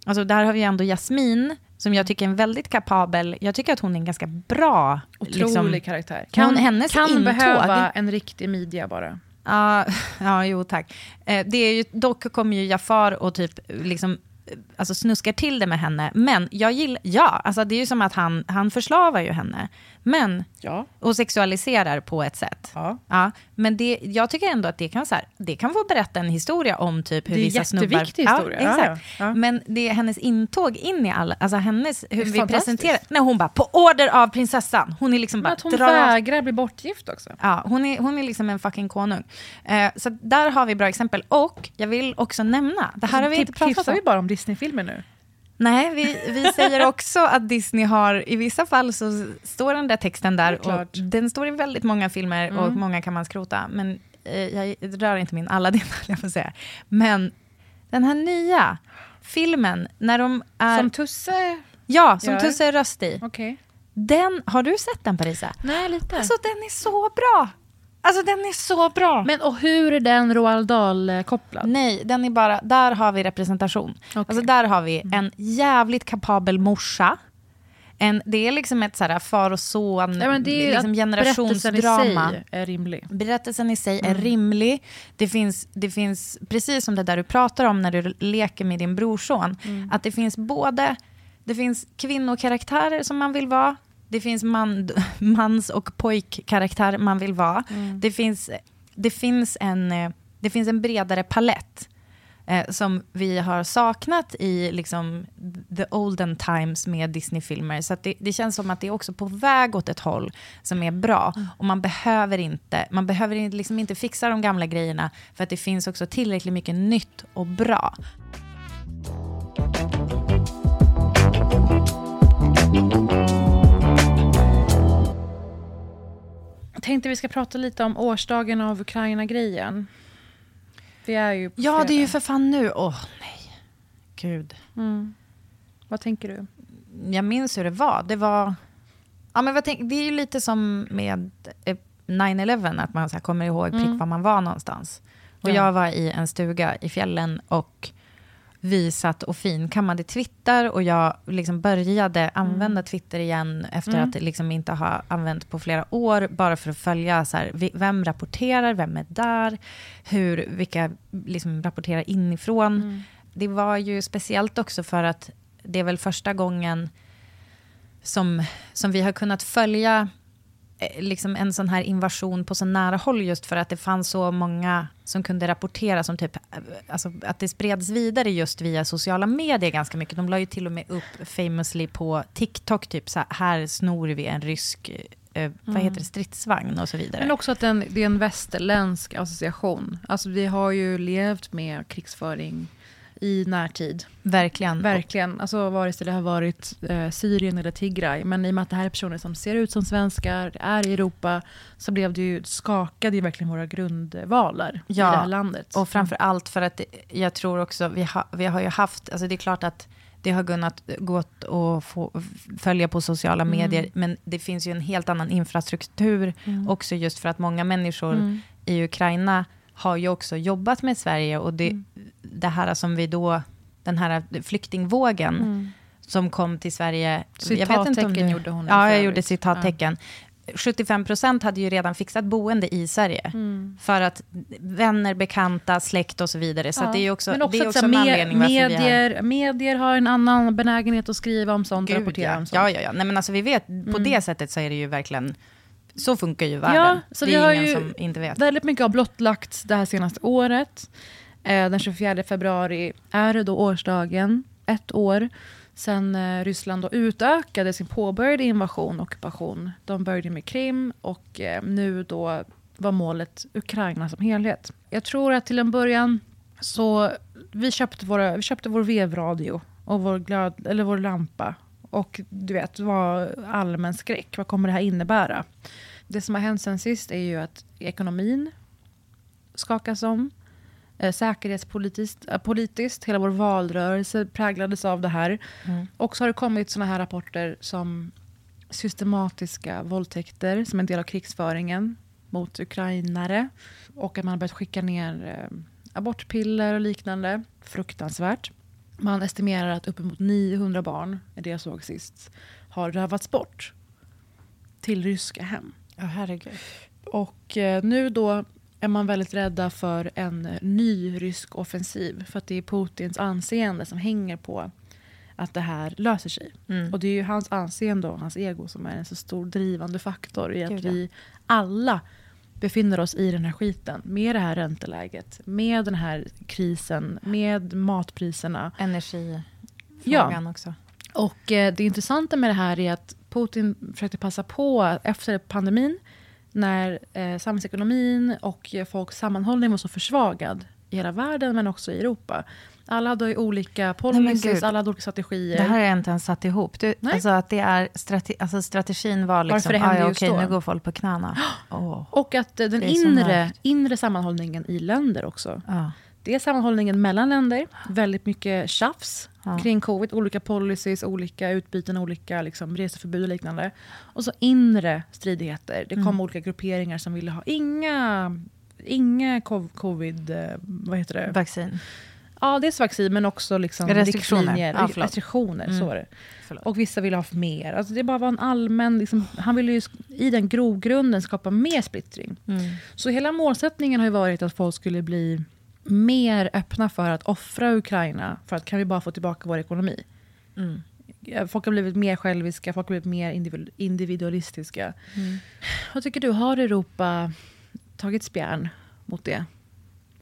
Alltså där har vi ändå Jasmin, som jag tycker är en väldigt kapabel... Jag tycker att hon är en ganska bra... Otrolig liksom, karaktär. Kan, Kan, hennes kan intåg... behöva en riktig midja bara. Ja, ja, jo tack. Eh, det är ju, dock kommer ju Jafar och typ liksom eh, alltså snuskar till det med henne. Men jag gillar, ja, alltså det är ju som att han, han förslavar ju henne. Men, Ja. och sexualiserar på ett sätt. Ja. Ja, men det, jag tycker ändå att det kan, så här, det kan få berätta en historia om typ hur Det är vissa snubbar... jätteviktig historia. Ja, exakt. ja. Men det är hennes intåg in i alla, alltså hennes, hur vi presenterar, när hon bara på order av prinsessan, hon är liksom Men bara att hon drar- vägrar bli bortgift också. Ja, hon är, hon är liksom en fucking konung. Eh, så där har vi bra exempel. Och jag vill också nämna, det här har vi inte pratat Tipsar om. vi bara om Disney-filmer nu? Nej, vi, vi säger också att Disney har, i vissa fall så står den där texten där. Och den står i väldigt många filmer och många kan man skrota. Men eh, jag rör inte min Aladdin, höll jag får säga. Men den här nya filmen, när de är... Som Tusse? ja, som gör. Tusse är röst i. Okej. Den, har du sett den Parisa? Nej, lite. Alltså den är så bra! Alltså den är så bra! men och hur är den Roald Dahl-kopplad? Nej, den är bara, där har vi representation. Alltså där har vi en jävligt kapabel morsa. En, det är liksom ett så här far och son, Ja, men det är liksom att berättelsen i generationsdrama. sig är rimlig. Berättelsen i sig är rimlig. Det finns, det finns, precis som det där du pratar om när du leker med din brorson, att det finns både det finns kvinnokaraktärer som man vill vara, det finns man, mans och pojkkaraktär man vill vara. Det, finns, det, finns en, eh, det finns en bredare palett eh, som vi har saknat i liksom, the olden times med Disney-filmer. Så det, det känns som att det är också på väg åt ett håll som är bra. Och man behöver inte, man behöver liksom inte fixa de gamla grejerna för att det finns också tillräckligt mycket nytt och bra. Jag tänkte vi ska prata lite om årsdagen av Ukraina-grejen. Vi är ju Ja, det är ju fredag. för fan nu. Åh, nej. Gud. Mm. Vad tänker du? Jag minns hur det var. Det var... Ja, men vad tänk, det är ju lite som med eh, 9-11, att man så kommer ihåg prick var man var någonstans. Och Ja. jag var i en stuga i fjällen och vi satt och finkammade Twitter och jag liksom började använda Twitter igen efter att liksom inte ha använt på flera år, bara för att följa så här, vem rapporterar, vem är där, hur, vilka liksom rapporterar inifrån. Det var ju speciellt också för att det är väl första gången som, som vi har kunnat följa liksom en sån här invasion på så nära håll just för att det fanns så många som kunde rapportera som typ, eh, alltså att det spreds vidare just via sociala medier ganska mycket. De la ju till och med upp famously på TikTok, typ så här, här snor vi en rysk, eh, vad heter det, stridsvagn och så vidare. Men också att den, det är en västerländsk association. Alltså vi har ju levt med krigsföring i närtid. Verkligen. Verkligen. Alltså vare sig det har varit eh, Syrien eller Tigray. Men i och med att det här är personer som ser ut som svenskar, är i Europa, så blev det ju, skakade ju verkligen våra grundvalar Ja, i det här landet. Och framför allt för att jag tror också, vi, ha, vi har ju haft, alltså det är klart att det har kunnat gått att få, följa på sociala medier, men det finns ju en helt annan infrastruktur också just för att många människor i Ukraina har ju också jobbat med Sverige och det, det här som vi då, den här flyktingvågen som kom till Sverige. Citattecken gjorde hon Ja, jag gjorde citattecken. 75 procent hade ju redan fixat boende i Sverige. Mm. För att vänner, bekanta, släkt och så vidare. Så att det är också, Men också det är också så en här, anledning med, varför vi har... medier, medier har en annan benägenhet att skriva om sånt, Gud, rapportera ja. om sånt. ja, ja, ja. Nej, men alltså vi vet, på det sättet så är det ju verkligen, så funkar ju världen. Ja, så det vi är har ingen som inte vet. Väldigt mycket har blottlagts det här senaste året. Eh, den 24 februari är det då årsdagen, ett år, sen eh, Ryssland då utökade sin påbörjade invasion och ockupation. De började med Krim och eh, nu då var målet Ukraina som helhet. Jag tror att till en början så vi köpte, våra, vi köpte vår vevradio och vår, glöd, eller vår lampa. Och du vet, det var allmän skräck. Vad kommer det här innebära? Det som har hänt sen sist är ju att ekonomin skakas om. Eh, säkerhetspolitiskt, eh, politiskt, hela vår valrörelse präglades av det här. Mm. Och så har det kommit såna här rapporter som systematiska våldtäkter som en del av krigsföringen mot ukrainare. Och att man har börjat skicka ner eh, abortpiller och liknande. Fruktansvärt. Man estimerar att uppemot 900 barn, är det jag såg sist, har rövats bort till ryska hem. Ja, herregud. Och eh, nu då är man väldigt rädda för en ny rysk offensiv. För att det är Putins anseende som hänger på att det här löser sig. Mm. Och det är ju hans anseende och hans ego som är en så stor drivande faktor i att Gud, ja. vi alla befinner oss i den här skiten. Med det här ränteläget, med den här krisen, med matpriserna. Energifrågan också. Och eh, det intressanta med det här är att Putin försökte passa på efter pandemin när eh, samhällsekonomin och folks sammanhållning var så försvagad i hela världen men också i Europa. Alla hade ju olika policies, alla hade olika strategier. Det här jag inte ens satt ihop. Du, Nej. alltså att det är strate, alltså strategin var liksom, Varför det hände ah, ja, okej, då. nu går folk på knäna. Åh, Och att eh, den är inre, inre sammanhållningen i länder också. ja. Det är sammanhållningen mellan länder, väldigt mycket tjafs Ja. kring covid, olika policies, olika utbyten, olika liksom, reseförbud och liknande. Och så inre stridigheter. Det kom Mm. olika grupperingar som ville ha inga, inga cov- covid, eh, vad heter det? Vaccin. Ja, dels vaccin men också liksom Restriktioner. förlåt. restriktioner. Mm. Så det. Förlåt. Och vissa ville ha mer. Alltså det bara var en allmän, liksom, han ville ju i den grogrunden skapa mer splittring. Mm. Så hela målsättningen har ju varit att folk skulle bli mer öppna för att offra Ukraina för att kan vi bara få tillbaka vår ekonomi. Mm. Folk har blivit mer själviska, folk har blivit mer individu- individualistiska. Vad tycker du, har Europa tagit spjärn mot det?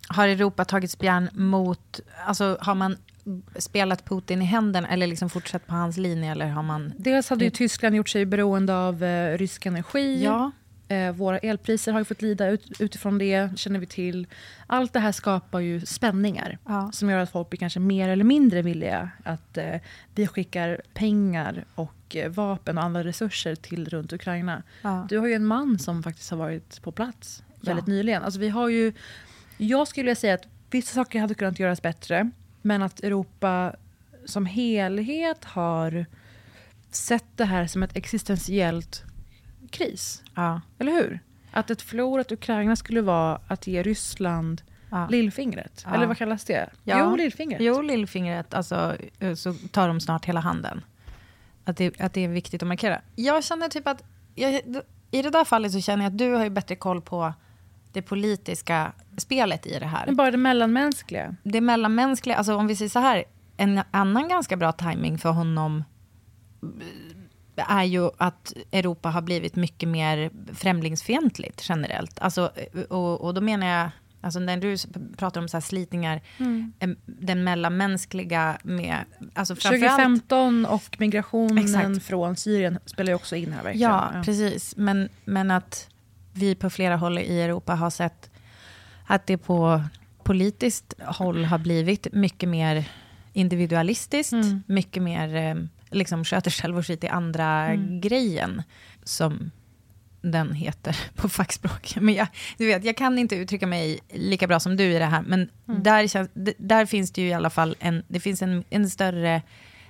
Har Europa tagit spjärn mot... Alltså, har man spelat Putin i händerna eller liksom fortsatt på hans linje? Eller har man... Dels hade ju Tyskland gjort sig beroende av eh, rysk energi. Ja. Eh, våra elpriser har ju fått lida ut, utifrån det, känner vi till. Allt det här skapar ju spänningar Ja. som gör att folk blir kanske mer eller mindre villiga att eh, vi skickar pengar och eh, vapen och andra resurser till runt Ukraina. Ja. Du har ju en man som faktiskt har varit på plats väldigt Ja. nyligen. Alltså vi har ju, jag skulle vilja säga att vissa saker hade kunnat göras bättre, men att Europa som helhet har sett det här som ett existentiellt kris. Ja. Eller hur? Att ett förlorat Ukraina skulle vara att ge Ryssland Ja. lillfingret. Eller vad kallas det? Ja. Jo, lillfingret. Jo, lillfingret, alltså, eh, så tar de snart hela handen. Att det, att det är viktigt att markera. Jag känner typ att, jag, i det där fallet så känner jag att du har ju bättre koll på det politiska spelet i det här. Men bara det mellanmänskliga. Det mellanmänskliga, alltså om vi säger så här, en annan ganska bra timing för honom är ju att Europa har blivit mycket mer främlingsfientligt generellt. Alltså, och, och då menar jag, alltså när du pratar om så här slitningar, eh, den mellanmänskliga med, alltså framförallt 2015 och migrationen Exakt. från Syrien spelar ju också in här verkligen. Ja, precis. Men, men att vi på flera håll i Europa har sett att det på politiskt håll har blivit mycket mer individualistiskt, Mm. mycket mer liksom sköter själv och skit i andra Mm. grejen, som den heter på fackspråk. Men jag, du vet, jag kan inte uttrycka mig lika bra som du i det här, men Mm. där, känns, där finns det ju i alla fall en, det finns en, en större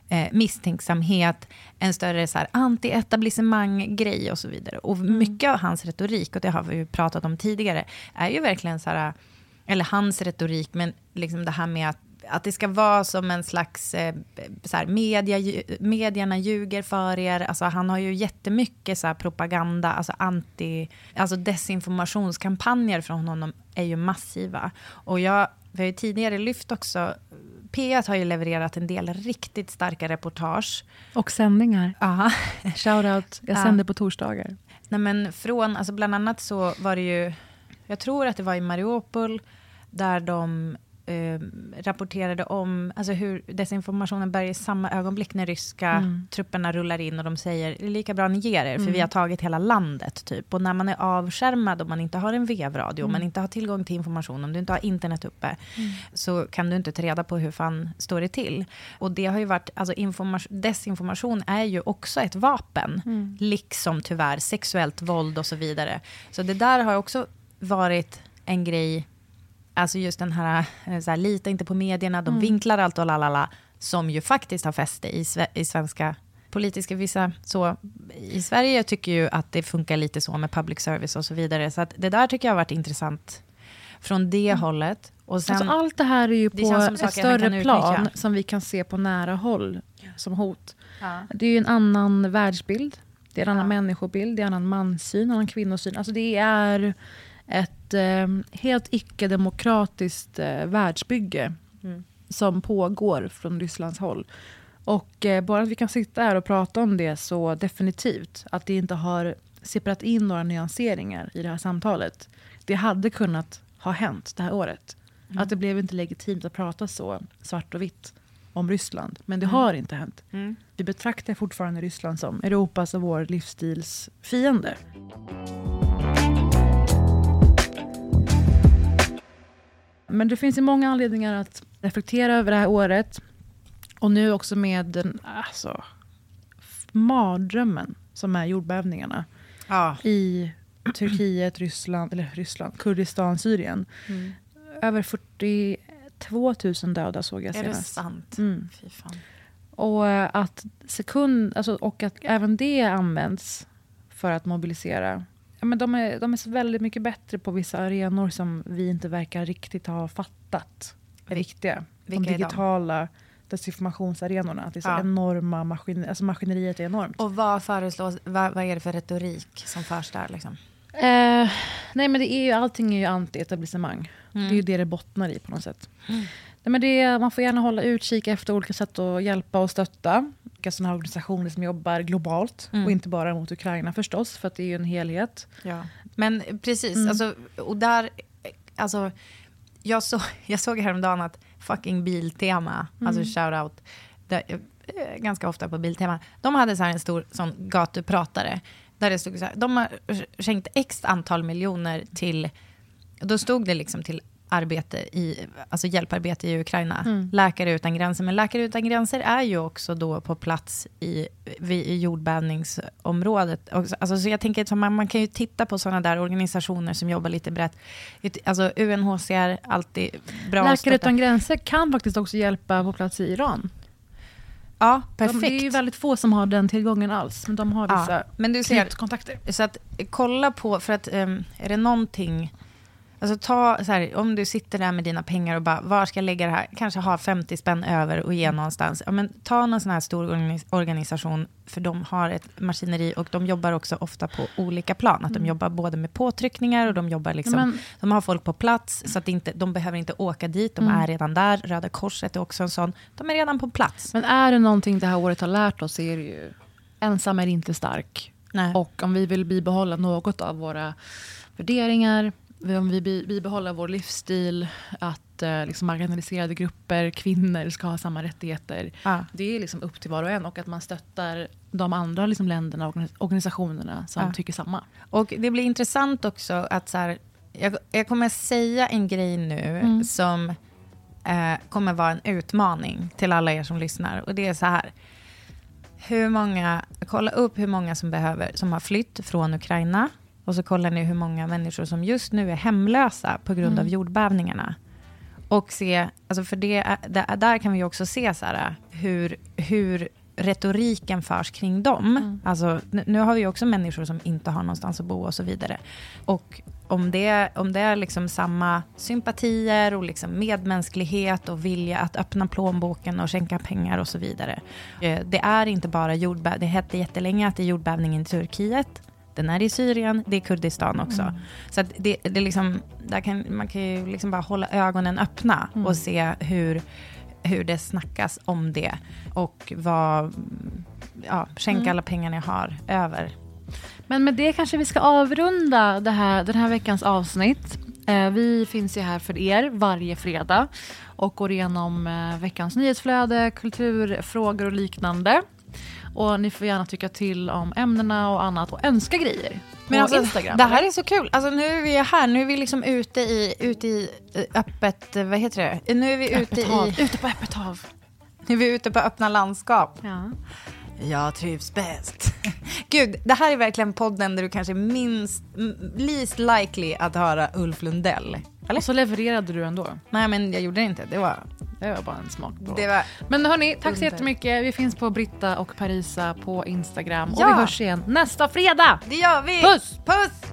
eh, misstänksamhet, en större så här, anti-etablissemang-grej och så vidare. Och mycket av hans retorik, och det har vi ju pratat om tidigare, är ju verkligen så här, eller hans retorik, men liksom det här med att att det ska vara som en slags, eh, så här, media, medierna ljuger för er. Alltså, han har ju jättemycket så här, propaganda, alltså anti, alltså desinformationskampanjer från honom är ju massiva. Och jag, vi har ju tidigare lyft också, P1 har ju levererat en del riktigt starka reportage. Och sändningar. Shoutout, jag Ja. sänder på torsdagar. Nej, men från, alltså bland annat så var det ju, jag tror att det var i Mariupol, där de eh, rapporterade om alltså hur desinformationen börjar i samma ögonblick när ryska Mm. trupperna rullar in och de säger det är lika bra ni ger er, för Mm. vi har tagit hela landet. typ. Och när man är avskärmad och man inte har en vevradio, Mm. man inte har tillgång till information, om du inte har internet uppe, så kan du inte ta reda på hur fan står det till. Och det har ju varit, alltså information, desinformation är ju också ett vapen, Mm. liksom tyvärr sexuellt våld och så vidare. Så det där har också varit en grej, alltså just den här, eh, så här lita inte på medierna, de vinklar allt och lalala, som ju faktiskt har fäste i, i svenska politiska, vissa så, i Sverige tycker ju att det funkar lite så med public service och så vidare, så att det där tycker jag har varit intressant från det hållet. Och sen, Alltså allt det här är ju på ett större plan utnyttja. som vi kan se på nära håll som hot. ja. Det är ju en annan världsbild, det är en annan Ja. människobild, det är en annan manssyn, en annan kvinnosyn. Alltså det är ett eh, helt icke-demokratiskt eh, världsbygge Mm. som pågår från Rysslands håll. Och eh, bara att vi kan sitta här och prata om det så definitivt, att det inte har sipprat in några nyanseringar i det här samtalet. Det hade kunnat ha hänt det här året. Att det blev inte legitimt att prata så svart och vitt om Ryssland. Men det Mm. har inte hänt. Mm. Vi betraktar fortfarande Ryssland som Europas och vår livsstils fiende. Men det finns ju många anledningar att reflektera över det här året. Och nu också med den alltså, mardrömmen som är jordbävningarna Ja. i Turkiet, Ryssland, eller Ryssland, Kurdistan, Syrien. Mm. Över 42 000 döda såg jag Är det senast. sant? Mm. Fy fan. Och eh, att sekund, alltså, och att även det används för att mobilisera. Ja, men de, är, de är så väldigt mycket bättre på vissa arenor som vi inte verkar riktigt ha fattat är viktiga. De vilka är de? digitala desinformationsarenorna. Att det är så Ja. enorma maskin, alltså maskineriet är enormt. Och vad föreslås, vad, vad är det för retorik som förs där? Liksom? Eh, nej men det är ju, allting är ju anti-etablissemang. Mm. Det är ju det det bottnar i på något sätt. Nej, men det man får gärna hålla utkik efter olika sätt att hjälpa och stötta. Vilka sådana organisationer som jobbar globalt. Mm. Och inte bara mot Ukraina förstås, för att det är ju en helhet. Ja. Men precis, Mm. alltså, och där, alltså, jag, så, jag såg häromdagen att fucking Biltema, Mm. alltså shoutout, eh, ganska ofta på Biltema, de hade så här en stor sån gatupratare, där det stod så här, de har skänkt x antal miljoner till, då stod det liksom till arbete i, alltså hjälparbete i Ukraina, Mm. Läkare utan gränser. Men Läkare utan gränser är ju också då på plats i, i jordbävningsområdet. Alltså, så jag tänker att man, man kan ju titta på sådana där organisationer som jobbar lite brett. Alltså UNHCR, alltid bra Läkare utan gränser kan faktiskt också hjälpa på plats i Iran. Ja, De, perfekt. det är ju väldigt få som har den tillgången alls, men de har Ja, vissa men du ser, kontakter. Så att kolla på, för att um, är det någonting, alltså ta så här, om du sitter där med dina pengar och bara, var ska jag lägga det här? Kanske ha 50 spänn över och ge någonstans. Ja, men ta någon sån här stor organis- organisation, för de har ett maskineri och de jobbar också ofta på olika plan. Att de jobbar både med påtryckningar och de jobbar liksom, Men, de har folk på plats, så att inte, de behöver inte åka dit, de Mm. är redan där. Röda Korset är också en sån, de är redan på plats. men är det någonting det här året har lärt oss är det ju ensam är inte stark. Nej. Och om vi vill bibehålla något av våra värderingar, om vi bi- bibehåller vår livsstil, att eh, liksom marginaliserade grupper, kvinnor ska ha samma rättigheter. ja. Det är liksom upp till var och en och att man stöttar de andra liksom länderna och organis- organisationerna som Ja. tycker samma. Och det blir intressant också att så här, jag, jag kommer säga en grej nu Mm. som eh, kommer vara en utmaning till alla er som lyssnar. Och det är så här. Hur många, kolla upp hur många som behöver, som har flytt från Ukraina. Och så kollar ni hur många människor som just nu är hemlösa på grund av jordbävningarna. Och se, alltså för det, är- där, där kan vi också se så här, hur, hur retoriken förs kring dem. Alltså, nu, har vi också människor som inte har någonstans att bo och så vidare. Och om det, om det är liksom samma sympatier och liksom medmänsklighet och vilja att öppna plånboken och skänka pengar och så vidare. Eh, Det är inte bara jordbävning, det hette jättelänge att det är jordbävning i Turkiet. Den är i Syrien, det är Kurdistan också. Så att det, det liksom, där kan, man kan ju liksom bara hålla ögonen öppna och se hur, hur det snackas om det. Och vad, ja, skänka alla pengarna jag har över. Men med det kanske vi ska avrunda det här, den här veckans avsnitt. Eh, Vi finns ju här för er varje fredag och går igenom eh, veckans nyhetsflöde, kulturfrågor och liknande. Och ni får gärna tycka till om ämnena och annat och önska grejer. Men alltså, Instagram. det här är så kul. Alltså, nu är vi här, nu är vi liksom ute i, ute i eh, öppet, eh, vad heter det? Nu är vi ute i, Ute på öppet hav. nu är vi ute på öppna landskap. Ja. Jag trivs bäst. Gud, det här är verkligen podden där du kanske är minst, least likely att höra Ulf Lundell. Eller? Och så levererade du ändå. Nej, men jag gjorde det inte. Det var... Det var bara en smak. på. Det var Men hörni, tack så jättemycket. Vi finns på Britta och Parisa på Instagram. Ja. Och vi hörs igen nästa fredag. det gör vi! Puss! Puss!